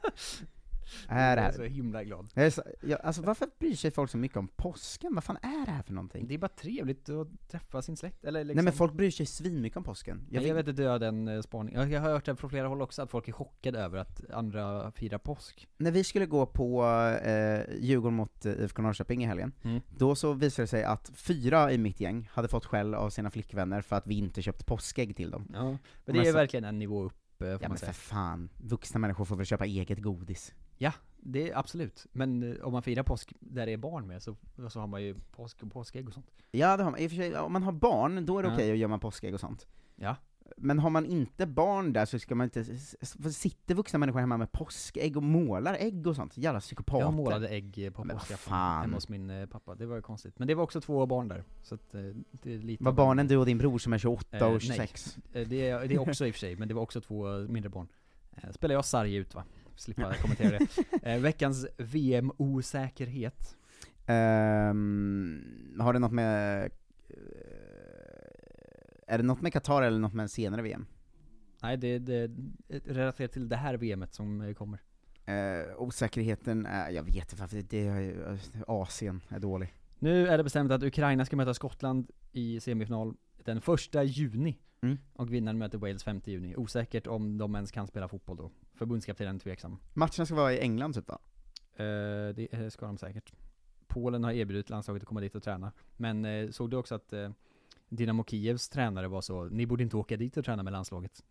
Speaker 7: Är det
Speaker 10: Jag
Speaker 7: här?
Speaker 10: är så himla glad.
Speaker 7: Jag är så, jag, alltså varför bryr sig folk så mycket om påsken? Vad fan är det här för någonting?
Speaker 10: Det är bara trevligt att träffa sin släkt, eller liksom
Speaker 7: Nej men folk bryr sig svinmycket om påsken.
Speaker 10: Jag, jag vet inte, jag har den eh, spaningen. Jag, jag har hört det från flera håll också, att folk är chockade över att andra firar påsk.
Speaker 7: När vi skulle gå på eh, Djurgården mot eh, IFK Norrköping i helgen,
Speaker 10: Mm.
Speaker 7: då så visade det sig att fyra i mitt gäng hade fått skäll av sina flickvänner för att vi inte köpt påskägg till dem.
Speaker 10: Ja, men det är
Speaker 7: så-
Speaker 10: verkligen en nivå upp, får
Speaker 7: Ja
Speaker 10: man
Speaker 7: men
Speaker 10: säga.
Speaker 7: för fan, vuxna människor får väl köpa eget godis.
Speaker 10: Ja, det är absolut. Men eh, om man firar påsk där det är barn med, så, så har man ju påsk och påskägg och sånt.
Speaker 7: Ja, det har man. I och för sig, om man har barn, då är det
Speaker 10: Ja.
Speaker 7: okej att gömma påskägg och sånt.
Speaker 10: Ja.
Speaker 7: Men har man inte barn där så ska man inte, sitter vuxna människor hemma med påskägg och målar ägg och sånt? Jävla psykopater.
Speaker 10: Jag målade ägg på påskafton hemma hos min eh, pappa, det var ju konstigt. Men det var också två barn där, så att eh, det är lite
Speaker 7: Var barnen du och din bror som är 28
Speaker 10: Eh,
Speaker 7: och 26?
Speaker 10: Nej, Eh, det är, det är också i och för sig, men det var också två mindre barn. Spelar jag sarg ut va? Slippa kommentera det. Eh, veckans VM-osäkerhet.
Speaker 7: Ehm, har det något med... eh, Är det något med Qatar eller något med senare VM?
Speaker 10: Nej, det, det det relaterar till det här VMet som eh, kommer.
Speaker 7: Eh, osäkerheten är, jag vet inte det är, ju- Asien är dålig.
Speaker 10: Nu är det bestämt att Ukraina ska möta Skottland i semifinal den första juni.
Speaker 7: Mm.
Speaker 10: Och vinnaren möter Wales 5 juni. Osäkert om de ens kan spela fotboll då. Förbundskaptenen tveksam.
Speaker 7: Matchen ska vara i England typ va?
Speaker 10: Eh, det eh, ska de säkert. Polen har erbjudit landslaget att komma dit och träna. Men eh, såg du också att eh, Dynamo Kievs tränare var så, ni borde inte åka dit och träna med landslaget.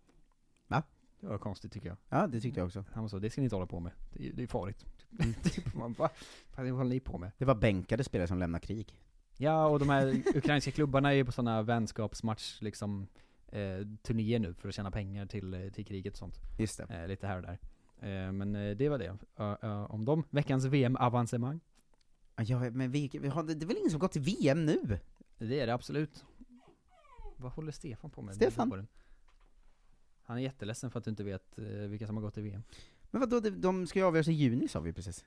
Speaker 7: Va?
Speaker 10: Det var konstigt tycker jag.
Speaker 7: Ja, det tyckte jag också.
Speaker 10: Han var så, det ska ni inte hålla på med. Det, är- det är farligt. typ, man bara, vad håller ni på med?
Speaker 7: Det var bänkade spelare som lämnar krig.
Speaker 10: Ja, och de här ukrainska klubbarna är ju på sådana vänskapsmatch, liksom, eh, turnéer nu för att tjäna pengar till, eh, till kriget och sånt.
Speaker 7: Just det.
Speaker 10: Eh, lite här och där. Eh, men eh, det var det. Ö, ö, om dem. Veckans VM-avancemang.
Speaker 7: Ja, men vi, vi har, det är väl ingen som gått till VM nu?
Speaker 10: Det är det absolut. Vad håller Stefan på med?
Speaker 7: Stefan?
Speaker 10: Han är jätteledsen för att du inte vet eh, vilka som har gått till VM.
Speaker 7: Men vadå, de, ska ju avgöras i juni sa vi precis.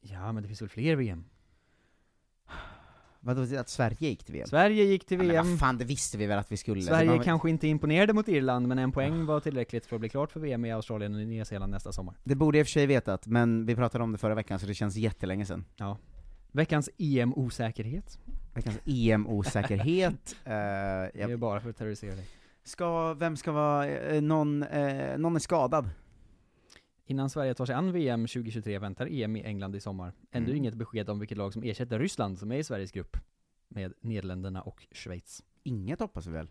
Speaker 10: Ja, men det finns väl fler VM?
Speaker 7: Vadå, att Sverige gick till VM?
Speaker 10: Sverige gick till
Speaker 7: Ja, men
Speaker 10: VM.
Speaker 7: vad fan, det visste vi väl att vi skulle.
Speaker 10: Sverige
Speaker 7: var-
Speaker 10: kanske inte imponerade mot Irland, men en poäng var tillräckligt för att bli klart för VM i Australien och Nya Zeeland nästa sommar.
Speaker 7: Det borde jag i och för sig vetat, men vi pratade om det förra veckan så det känns jättelänge sedan.
Speaker 10: Ja. Veckans EM-osäkerhet.
Speaker 7: Veckans EM-osäkerhet. uh,
Speaker 10: Det är bara för att terrorisera dig.
Speaker 7: Ska, vem ska vara, eh, någon, eh, någon är skadad?
Speaker 10: Innan Sverige tar sig an VM 2023 väntar EM i England i sommar. Ännu
Speaker 7: Mm.
Speaker 10: inget besked om vilket lag som ersätter Ryssland som är i Sveriges grupp. Med Nederländerna och Schweiz.
Speaker 7: Inget hoppas vi väl?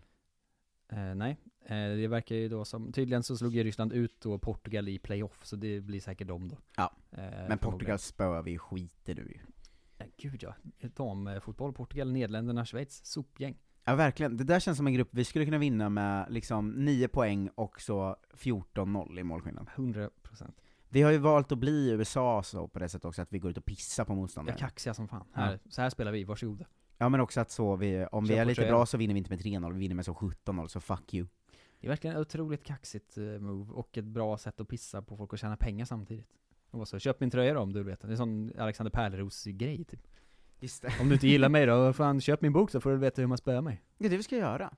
Speaker 10: Eh, nej, eh, det verkar ju då som, tydligen så slog ju Ryssland ut då Portugal i playoff, så det blir säkert dem då.
Speaker 7: Ja,
Speaker 10: Eh,
Speaker 7: men. Portugal spöar vi ju skiter nu ju.
Speaker 10: Ja, gud ja. Damfotboll, Portugal, Nederländerna, Schweiz, sopgäng.
Speaker 7: Ja verkligen, det där känns som en grupp vi skulle kunna vinna med liksom 9 poäng och så 14-0 i målskillnad.
Speaker 10: 100%.
Speaker 7: Vi har ju valt att bli USA så på det sättet också, att vi går ut och pissar på
Speaker 10: Ja,
Speaker 7: motståndaren.
Speaker 10: kaxiga som fan.
Speaker 7: Ja.
Speaker 10: Här, så här spelar vi, varsågoda.
Speaker 7: Ja men också att så vi, om vi
Speaker 10: Kör
Speaker 7: är lite bra så vinner vi inte med 3-0, vi vinner med så 17-0, så fuck you.
Speaker 10: Det är verkligen ett otroligt kaxigt eh, move, och ett bra sätt att pissa på folk och tjäna pengar samtidigt. Och så, köp min tröja då om du veta. Det är en sån Alexander Pärleros-grej typ.
Speaker 7: Just det.
Speaker 10: Om du inte gillar mig då, fan köp min bok så får du veta hur man spöar mig.
Speaker 7: Det är det vi ska göra.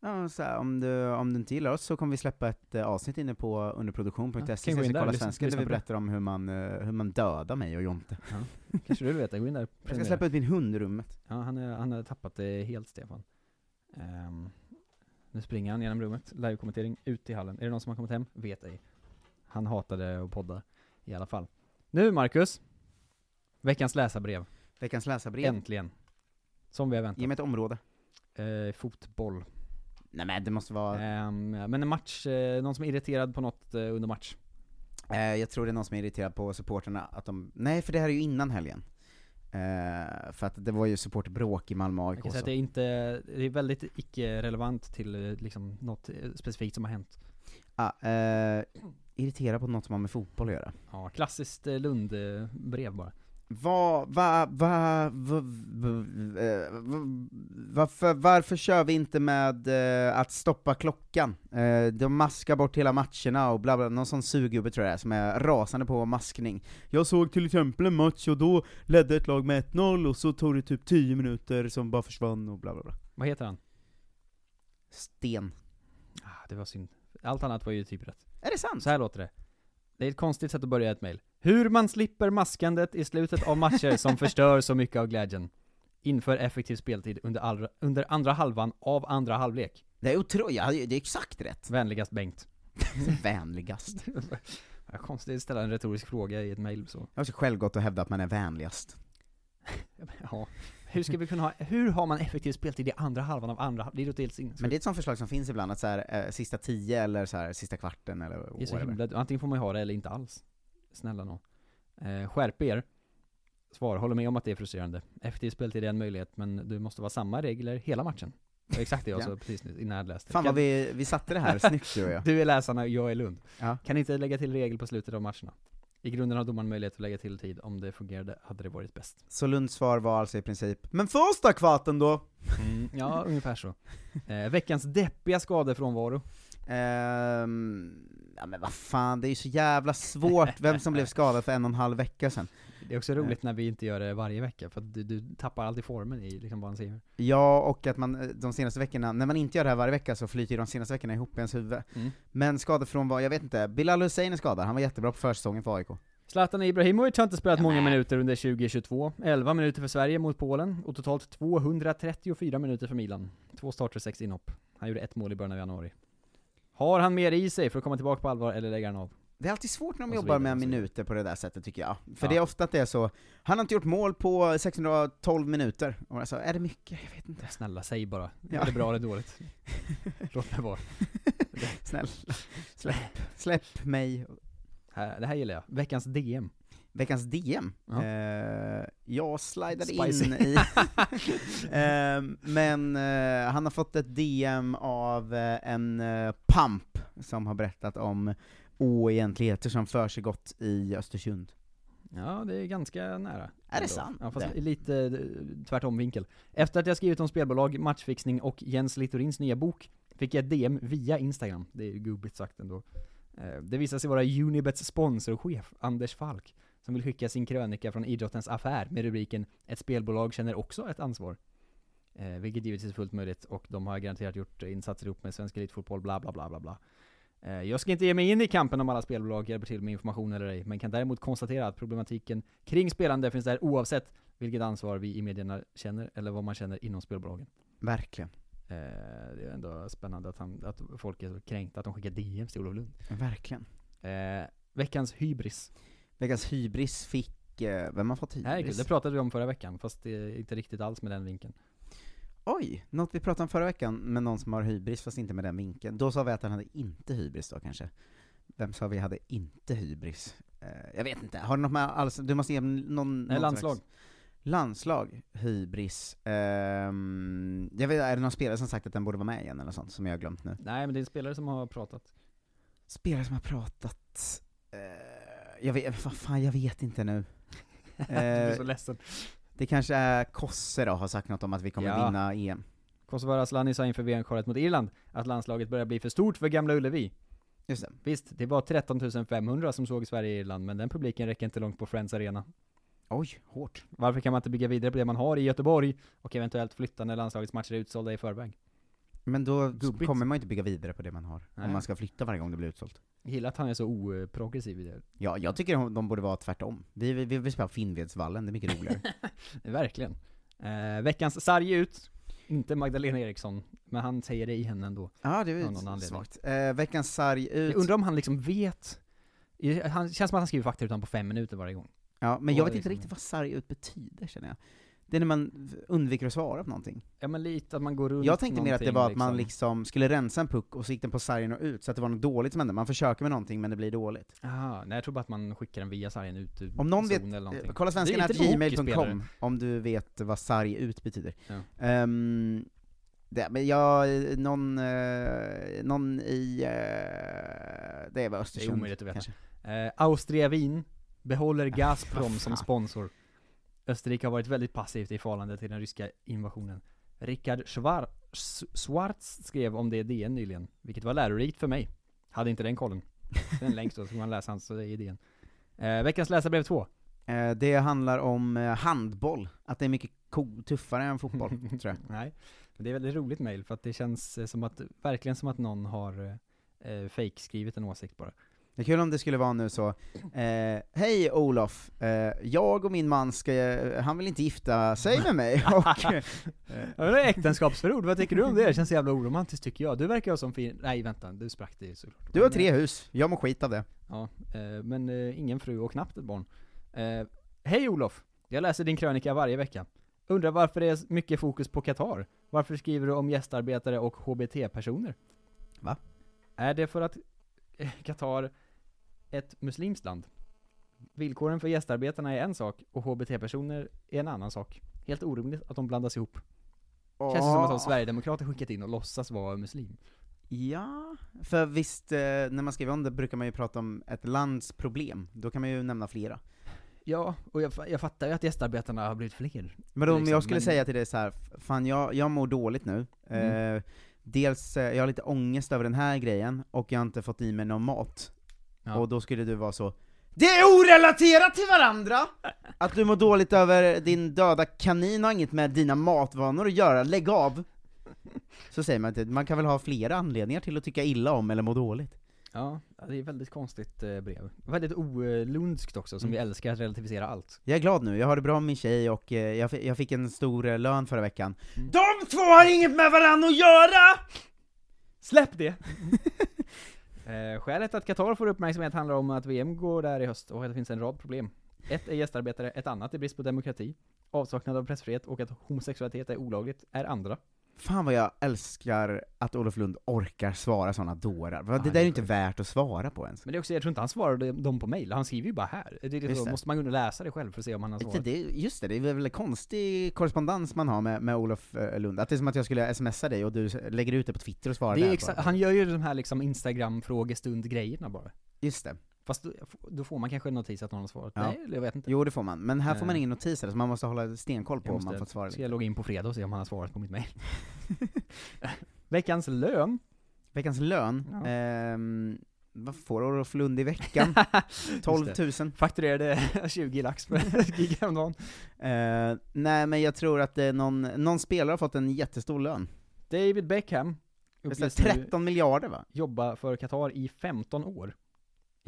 Speaker 7: Ja, så här, om, du, om du inte gillar oss så kommer vi släppa ett eh, avsnitt inne på
Speaker 10: Ja,
Speaker 7: underproduktion.se,
Speaker 10: in
Speaker 7: så
Speaker 10: där
Speaker 7: kolla
Speaker 10: lyssna-
Speaker 7: svenska, där vi berättar om hur man, eh, hur man dödar mig och Jonte.
Speaker 10: Kanske du vill veta, gå in där
Speaker 7: Jag ska släppa ut min hund i rummet.
Speaker 10: Ja, han, är, han har tappat det helt, Stefan. Ehm, nu springer han genom rummet, live-kommentering, ut i hallen. Är det någon som har kommit hem? Vet ej. Han hatade att podda, i alla fall. Nu, Marcus! Veckans läsarbrev.
Speaker 7: Veckans läsarbrev.
Speaker 10: Äntligen. Som vi har väntat.
Speaker 7: Ge mig ett område.
Speaker 10: Eh, fotboll.
Speaker 7: Nej men det måste vara...
Speaker 10: Ehm, men en match, eh, någon som är irriterad på något eh, under match.
Speaker 7: Eh, jag tror det är någon som är irriterad på supporterna att de... Nej, för det här är ju innan helgen. Eh, för att det var ju supporterbråk i Malmö AIK
Speaker 10: Jag kan säga att det är inte, det är väldigt icke-relevant till eh, liksom något eh, specifikt som har hänt.
Speaker 7: Ah, eh, irriterad på något som har med fotboll att göra.
Speaker 10: Ja, klassiskt eh, Lund-brev bara.
Speaker 7: Vad, va, va, va, varför, varför kör vi inte med eh, att stoppa klockan? Eh, de maskar bort hela matcherna och bla bla, någon sån surgubbe tror jag det är, som är rasande på maskning. Jag såg till exempel en match och då ledde ett lag med 1-0 och så tog det typ 10 minuter som bara försvann och bla bla bla.
Speaker 10: Vad heter han?
Speaker 7: Sten.
Speaker 10: Ah, det var synd. Allt annat var ju typ rätt.
Speaker 7: Är det sant?
Speaker 10: Så här låter det. Det är ett konstigt sätt att börja ett mail. Hur man slipper maskandet i slutet av matcher som förstör så mycket av glädjen. Inför effektiv speltid under, allra, under andra halvan av andra halvlek.
Speaker 7: Det är otroligt, ja, det är exakt rätt.
Speaker 10: Vänligast Bengt.
Speaker 7: Vänligast.
Speaker 10: Ja, konstigt att ställa en retorisk fråga i ett mail så.
Speaker 7: Jag har själv gått och hävdat att man är vänligast.
Speaker 10: Ja. Hur ska vi kunna ha, hur har man effektiv speltid i andra halvan av andra? Det helt sinnessjukt.
Speaker 7: Men det är ett sånt förslag som finns ibland, att så här, eh, sista tio eller så här, sista kvarten eller
Speaker 10: Det är så
Speaker 7: whatever.
Speaker 10: himla, antingen får man ju ha det eller inte alls. Snälla nån. Eh, skärp er. Svar, håller med om att det är frustrerande. Effektiv speltid är en möjlighet, men det måste vara samma regler hela matchen. Det var exakt det jag
Speaker 7: Ja.
Speaker 10: sa precis nu, innan jag läste.
Speaker 7: Fan vad vi, vi satte det här snyggt du och jag.
Speaker 10: Du är läsarna, jag är Lund.
Speaker 7: Ja.
Speaker 10: Kan inte lägga till regel på slutet av matcherna. I grunden har domaren möjlighet att lägga till tid, om det fungerade hade det varit bäst.
Speaker 7: Så Lunds svar var alltså i princip, men första kvarten då?
Speaker 10: Mm, ja, ungefär så. Eh, veckans deppiga skadefrånvaro.
Speaker 7: Ehm, ja men vad fan, det är ju så jävla svårt vem som blev skadad för en och en halv vecka sedan.
Speaker 10: Det är också roligt när vi inte gör det varje vecka, för att du, du tappar alltid formen i liksom vad han säger.
Speaker 7: Ja, och att man eh, de senaste veckorna, när man inte gör det här varje vecka så flyter ju de senaste veckorna ihop i ens huvud.
Speaker 10: Mm.
Speaker 7: Men skadefrånvaro, jag vet inte, Bilal Hussein är skadad, han var jättebra på försäsongen för AIK.
Speaker 10: Zlatan Ibrahimovic har inte spelat många minuter under 2022. 11 minuter för Sverige mot Polen, och totalt 234 minuter för Milan. Två starter, sex inhopp. Han gjorde ett mål i början av januari. Har han mer i sig för att komma tillbaka på allvar, eller lägger han av?
Speaker 7: Det är alltid svårt när de jobbar med minuter på det där sättet tycker jag. För
Speaker 10: Ja.
Speaker 7: det är ofta att det är så, han har inte gjort mål på 612 minuter. Och alltså, är det mycket? Jag vet inte.
Speaker 10: Snälla, säg bara.
Speaker 7: Ja.
Speaker 10: Är det bra eller dåligt? Låt mig vara.
Speaker 7: Snälla, släpp, släpp mig.
Speaker 10: Det här gillar jag. Veckans DM.
Speaker 7: Veckans DM?
Speaker 10: Ja.
Speaker 7: Eh, jag slidade
Speaker 10: Spicy.
Speaker 7: in i... Eh, men eh, han har fått ett DM av eh, en pamp som har berättat om oegentligheter som försiggått i Östersund.
Speaker 10: Ja, det är ganska nära.
Speaker 7: Är det sant?
Speaker 10: Ja, fast
Speaker 7: Det?
Speaker 10: lite eh, tvärtom vinkel. Efter att jag skrivit om spelbolag, matchfixning och Jens Littorins nya bok, fick jag ett DM via Instagram. Det är gubbigt sagt ändå. Eh, Det visade sig vara Unibets sponsorchef, Anders Falk, som vill skicka sin krönika från idrottens affär med rubriken 'Ett spelbolag känner också ett ansvar' eh, Vilket givetvis är fullt möjligt, och de har garanterat gjort insatser ihop med svensk elitfotboll, bla bla bla bla bla. Eh, Jag ska inte ge mig in i kampen om alla spelbolag hjälper till med information eller ej, men kan däremot konstatera att problematiken kring spelande finns där oavsett vilket ansvar vi i medierna känner, eller vad man känner inom spelbolagen.
Speaker 7: Verkligen.
Speaker 10: Eh, Det är ändå spännande att, han, att folk är så kränkta att de skickar DMs till Olof Lund.
Speaker 7: Verkligen.
Speaker 10: Eh, veckans hybris.
Speaker 7: Veckans hybris fick, vem har fått hybris?
Speaker 10: det pratade vi om förra veckan, fast det är inte riktigt alls med den vinkeln.
Speaker 7: Oj, något vi pratade om förra veckan med någon som har hybris fast inte med den vinkeln. Då sa vi att han hade inte hybris då kanske. Vem sa vi hade inte hybris? Eh, jag vet inte, har du något med alls, du måste ge någon...
Speaker 10: Nej, landslag.
Speaker 7: Slags, landslag, hybris. Ehm, jag vet, är det någon spelare som sagt att den borde vara med igen eller sånt, som jag har glömt nu?
Speaker 10: Nej, men det är en spelare som har pratat.
Speaker 7: Spelare som har pratat... eh, jag vet, vad fan, jag vet inte nu.
Speaker 10: du är så
Speaker 7: Eh,
Speaker 10: ledsen.
Speaker 7: Det kanske är Kosse då, har sagt något om att vi kommer
Speaker 10: Ja.
Speaker 7: vinna EM.
Speaker 10: Kosovare Asllani sa inför VM-kvalet mot Irland att landslaget börjar bli för stort för Gamla Ullevi.
Speaker 7: Just det.
Speaker 10: Visst, det var 13 500 som såg Sverige i Irland, men den publiken räcker inte långt på Friends Arena.
Speaker 7: Oj, hårt.
Speaker 10: Varför kan man inte bygga vidare på det man har i Göteborg, och eventuellt flytta när landslagets matcher är utsålda i förväg?
Speaker 7: Men då
Speaker 10: Gubbigt.
Speaker 7: kommer man inte bygga vidare på det man har,
Speaker 10: Nej.
Speaker 7: om man ska flytta varje gång det blir utsålt.
Speaker 10: Jag gillar att han är så oprogressiv i det.
Speaker 7: Ja, jag tycker de, de borde vara tvärtom. Vi, vi, vi vill spela Finnvedsvallen, det är mycket roligare.
Speaker 10: Verkligen. Eh, veckans sarg ut, inte Magdalena Eriksson, men han säger det igen ändå.
Speaker 7: ja, det är ju svagt. Eh, veckans sarg ut.
Speaker 10: Jag undrar om han liksom vet, han känns som att han skriver faktarutan på fem minuter varje gång.
Speaker 7: Ja, men jag vet inte
Speaker 10: liksom-
Speaker 7: riktigt vad sarg ut betyder känner jag. Det är när man undviker att svara på någonting.
Speaker 10: Ja men lite att man går runt
Speaker 7: Jag tänkte mer att det var att man
Speaker 10: någonting,
Speaker 7: liksom skulle rensa en puck och så gick den på sargen och ut, så att det var något dåligt som hände. Man försöker med någonting men det blir dåligt.
Speaker 10: Aha, nej jag tror bara att man skickar den via sargen ut ur
Speaker 7: Om någon vet,
Speaker 10: eller någonting.
Speaker 7: eh, kolla svenskan om du vet vad sarg ut betyder.
Speaker 10: Ja.
Speaker 7: Ehm, det, men jag, någon, eh, någon i, eh, det var
Speaker 10: Det är
Speaker 7: Östersund
Speaker 10: omöjligt att veta. Eh, Austria Wien behåller Gazprom
Speaker 7: vad
Speaker 10: som sponsor. Österrike har varit väldigt passivt i förhållande till den ryska invasionen. Richard Schwar- S- Schwarz skrev om det i DN nyligen, vilket var lärorikt för mig. Hade inte den kollen. Den längst då, så kan man läsa hans eh, idén. Eh, veckans läsarbrev 2.
Speaker 7: Eh, det handlar om eh, handboll, att det är mycket tuffare än fotboll, tror jag.
Speaker 10: Nej, men det är väldigt roligt mail för att det känns eh, som att, verkligen som att någon har eh, fake skrivit en åsikt bara.
Speaker 7: Det är kul om det skulle vara nu så, eh, hej Olof, eh, jag och min man ska, eh, han vill inte gifta sig med mig, och... Eh,
Speaker 10: Ja, det är äktenskapsförord, vad tycker du om det? Det känns jävla oromantiskt tycker jag. Du verkar som fin... Nej vänta, du sprack det såklart.
Speaker 7: du har tre
Speaker 10: eh,
Speaker 7: hus, jag mår skit av det.
Speaker 10: Ja, eh, men ingen fru och knappt ett barn. Hej Olof! Jag läser din krönika varje vecka. Undrar varför det är mycket fokus på Qatar? Varför skriver du om gästarbetare och HBT-personer?
Speaker 7: Va?
Speaker 10: Är det för att Qatar ett muslimskt land? Villkoren för gästarbetarna är en sak och HBT-personer är en annan sak. Helt orimligt att de blandas ihop. Känns det som att de Sverigedemokrater skickat in och låtsas vara muslim.
Speaker 7: Ja, för visst, eh, när man skriver om det brukar man ju prata om ett lands problem, då kan man ju nämna flera.
Speaker 10: Ja, och jag, jag fattar ju att gästarbetarna har blivit fler.
Speaker 7: Men om
Speaker 10: Liksom,
Speaker 7: jag skulle
Speaker 10: men-
Speaker 7: säga till dig så här, fan jag, jag mår dåligt nu,
Speaker 10: Mm.
Speaker 7: eh, dels, eh, jag har lite ångest över den här grejen, och jag har inte fått i mig någon mat.
Speaker 10: Ja.
Speaker 7: Och då skulle du vara så Det är orelaterat till varandra! Att du mår dåligt över din döda kanin har inget med dina matvanor att göra, lägg av! Så säger man inte, man kan väl ha flera anledningar till att tycka illa om eller må dåligt.
Speaker 10: Ja, det är väldigt konstigt eh, brev. Väldigt olundskt också, som
Speaker 7: Mm.
Speaker 10: vi älskar att relativisera allt.
Speaker 7: Jag är glad nu, jag har det bra med min tjej och eh, jag fick en stor eh, lön förra veckan.
Speaker 10: Mm.
Speaker 7: De två har inget med varandra att göra!
Speaker 10: Släpp det! eh, skälet att Qatar får uppmärksamhet handlar om att VM går där i höst och att det finns en rad problem. Ett är gästarbetare, ett annat är brist på demokrati, avsaknad av pressfrihet och att homosexualitet är olagligt, är andra.
Speaker 7: Fan vad jag älskar att Olof Lund orkar svara sådana dårar. Det
Speaker 10: Ja,
Speaker 7: där är ju inte värt att svara på ens.
Speaker 10: Men det är också, jag tror inte han svarade dem på mail, han skriver ju bara här. Det så,
Speaker 7: det.
Speaker 10: måste man kunna läsa det själv för att se om han har svarat.
Speaker 7: det, just det, det är väl en konstig korrespondens man har med, med Olof eh, Lund. Att det är som att jag skulle smsa dig och du lägger ut det på Twitter och svarar
Speaker 10: Det är
Speaker 7: där bara.
Speaker 10: han gör ju de här liksom instagram-frågestund-grejerna bara.
Speaker 7: Just det.
Speaker 10: Fast då, får man kanske en notis att någon har svarat.
Speaker 7: Ja.
Speaker 10: Nej, jag vet inte.
Speaker 7: Jo det får man, men här får man
Speaker 10: Eh.
Speaker 7: ingen notis så man måste hålla stenkoll på om man fått svara
Speaker 10: Ska
Speaker 7: eller
Speaker 10: jag logga in på fredag och se om han har svarat på mitt mail? Veckans lön.
Speaker 7: Veckans lön?
Speaker 10: Ja.
Speaker 7: Ehm, vad får Olof Lund i veckan? 12
Speaker 10: Just
Speaker 7: 000?
Speaker 10: Fakturerade 20 lax för gig häromdagen.
Speaker 7: Eh, nej men jag tror att är någon, någon spelare har fått en jättestor lön.
Speaker 10: David Beckham
Speaker 7: Det är
Speaker 10: uppges
Speaker 7: så här
Speaker 10: nu
Speaker 7: 13 miljarder va?
Speaker 10: jobba för Qatar i 15 år.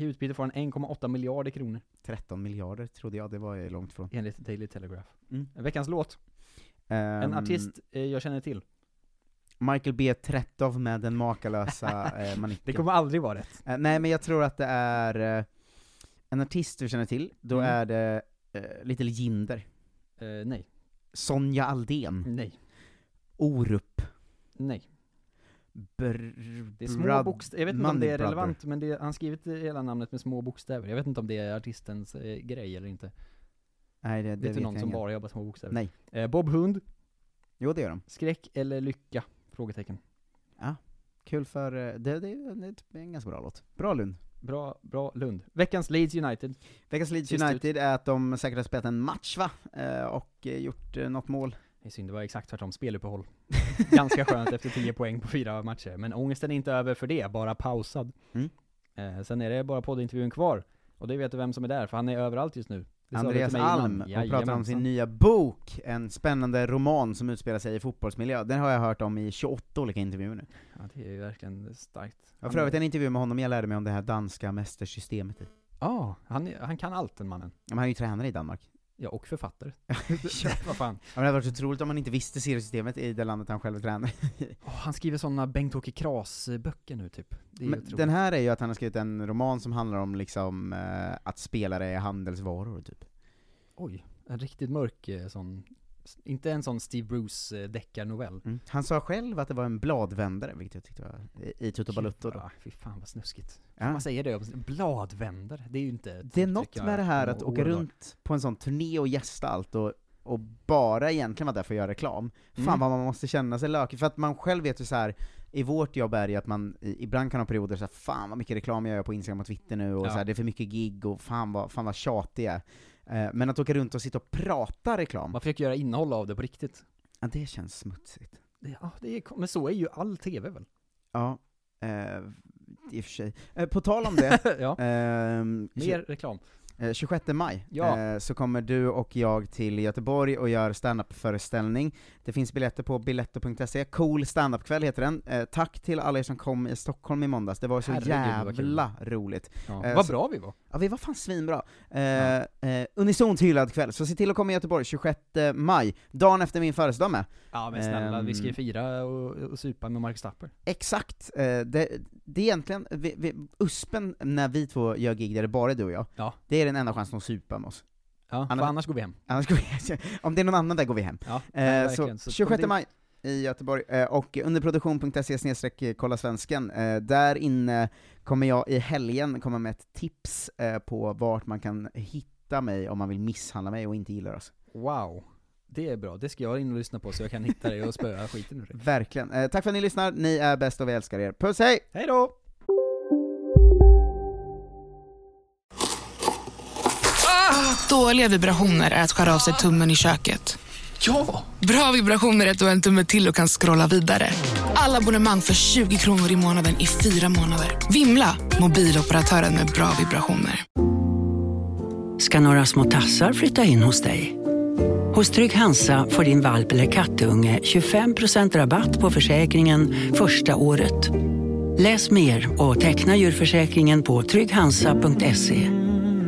Speaker 10: I utbyte får han 1,8 miljarder kronor,
Speaker 7: 13 miljarder trodde jag, det var långt från.
Speaker 10: enligt Daily Telegraph.
Speaker 7: Mm.
Speaker 10: Veckans låt. En
Speaker 7: Ehm,
Speaker 10: artist eh, jag känner till.
Speaker 7: Michael B. Tretov med den makalösa eh,
Speaker 10: Det
Speaker 7: manicken.
Speaker 10: kommer aldrig vara rätt.
Speaker 7: Eh, nej men jag tror att det är eh, en artist du känner till, då
Speaker 10: Mm.
Speaker 7: är det eh, Little Jinder.
Speaker 10: Eh, nej.
Speaker 7: Sonja Aldén.
Speaker 10: Nej.
Speaker 7: Orup.
Speaker 10: Nej.
Speaker 7: Br-
Speaker 10: Det är små bokstäver, jag vet inte om det är
Speaker 7: Brother.
Speaker 10: relevant, men det, han skrivit hela namnet med små bokstäver. Jag vet inte om det är artistens eh, grej eller inte.
Speaker 7: Nej det, det
Speaker 10: vet du
Speaker 7: vet
Speaker 10: någon
Speaker 7: jag
Speaker 10: som
Speaker 7: ingen.
Speaker 10: bara jobbar små bokstäver?
Speaker 7: Nej.
Speaker 10: Eh, Bob Hund,
Speaker 7: Jo det gör de.
Speaker 10: skräck eller lycka? Frågetecken.
Speaker 7: Kul för, eh, det, det, det är en ganska bra låt. Bra Lund.
Speaker 10: Bra, bra Lund. Veckans Leeds United.
Speaker 7: Veckans Leeds
Speaker 10: Sist ut.
Speaker 7: United är att de säkert har spelat en match va? Eh, och eh, gjort eh, något mål.
Speaker 10: Det är synd, det var exakt tvärtom. Speluppehåll. Ganska skönt efter 10 poäng på fyra matcher. Men ångesten är inte över för det, bara pausad.
Speaker 7: Mm.
Speaker 10: Eh, sen är det bara poddintervjun kvar. Och det vet du vem som är där, för han är överallt just nu. Det
Speaker 7: Andreas. Alm, och pratar om sin nya bok, en spännande roman som utspelar sig i fotbollsmiljö. Den har jag hört om i 28 olika intervjuer nu.
Speaker 10: Ja, det är ju verkligen starkt.
Speaker 7: Jag har
Speaker 10: Han
Speaker 7: för övrigt en intervju med honom jag lärde mig om det här danska mästersystemet i.
Speaker 10: Ja, han, är- han kan allt den mannen.
Speaker 7: Ja, men han är ju tränare i Danmark.
Speaker 10: Ja, och författare.
Speaker 7: ja.
Speaker 10: Vad fan.
Speaker 7: Ja, men det hade varit otroligt om man inte visste seriesystemet i det landet han själv är tränare
Speaker 10: Åh, han skriver sådana Bengt-Åke Kras-böcker nu typ.
Speaker 7: Den här är ju att han har skrivit en roman som handlar om liksom eh, att spelare är handelsvaror typ.
Speaker 10: Oj, en riktigt mörk eh, sån, inte en sån Steve Bruce eh, deckarnovell.
Speaker 7: Mm. Han sa själv att det var en bladvändare, vilket jag tyckte var i- Toto Balutto då.
Speaker 10: Ja, fy fan vad snuskigt.
Speaker 7: Ja.
Speaker 10: Får man säger det bladvändare? Det är ju inte
Speaker 7: Det är något med det här att åka runt på en sån turné och gästa allt och, och bara egentligen vara där för att göra reklam. Fan
Speaker 10: Mm.
Speaker 7: vad man måste känna sig lökig, för att man själv vet ju så här. i vårt jobb är det ju att man ibland kan ha perioder så här, fan vad mycket reklam jag gör på Instagram och Twitter nu, och
Speaker 10: Ja.
Speaker 7: så här, det är för mycket gig, och fan vad, fan vad tjatig jag är. Eh, men att åka runt och sitta och prata reklam,
Speaker 10: Man försöker göra innehåll av det på riktigt.
Speaker 7: ja, det känns smutsigt.
Speaker 10: Ja, det är, men så är ju all TV väl?
Speaker 7: Ja, eh, i och för sig. Eh, på tal om det,
Speaker 10: ja.
Speaker 7: ehm,
Speaker 10: Mer reklam.
Speaker 7: Eh, 26 maj
Speaker 10: Ja.
Speaker 7: eh, så kommer du och jag till Göteborg och gör standup-föreställning. Det finns biljetter på biletto.se, Cool standup-kväll heter den. Eh, tack till alla er som kom i Stockholm i måndags, det var så
Speaker 10: Herregud, vad
Speaker 7: jävla roligt.
Speaker 10: Ja.
Speaker 7: Eh,
Speaker 10: Vad
Speaker 7: så-
Speaker 10: bra vi var.
Speaker 7: Ja, vi var fan svinbra. Eh, eh, unisont hyllad kväll, så se till att komma i Göteborg 26 maj, dagen efter min födelsedag med.
Speaker 10: Ja men snälla, vi ska ju
Speaker 7: Ehm,
Speaker 10: fira och, och supa med Mark Stapper.
Speaker 7: Exakt, eh, det, det är egentligen, vi, vi, USPen när vi två gör gig där det bara är du och jag,
Speaker 10: Ja.
Speaker 7: det är den enda chansen att supa med oss.
Speaker 10: Ja,
Speaker 7: Annars-
Speaker 10: annars går vi hem.
Speaker 7: Annars går vi, om det är någon annan där går vi hem.
Speaker 10: Ja,
Speaker 7: Eh, så
Speaker 10: Så
Speaker 7: 26
Speaker 10: kom dit.
Speaker 7: maj i Göteborg, eh, och underproduktion.se snedstreck kolla svensken, eh, där inne kommer jag i helgen komma med ett tips eh, på vart man kan hitta mig om man vill misshandla mig och inte gillar oss.
Speaker 10: Wow. Det är bra, det ska jag in och lyssna på så jag kan hitta dig och spöa skiten ur dig.
Speaker 7: Verkligen. Eh, tack för att ni lyssnar, ni är bäst och vi älskar er. Puss hej!
Speaker 10: Hej då!
Speaker 13: Dåliga vibrationer är att skära av sig tummen i köket.
Speaker 14: Ja!
Speaker 13: Bra vibrationer är att du har en tumme till och kan scrolla vidare. Alla abonnemang för 20 kronor i månaden i fyra månader. Vimla! Mobiloperatören med bra vibrationer.
Speaker 15: ska några små tassar flytta in hos dig. Hos Trygg Hansa får din valp eller kattunge 25% rabatt på försäkringen första året. Läs mer och teckna djurförsäkringen på trygghansa.se.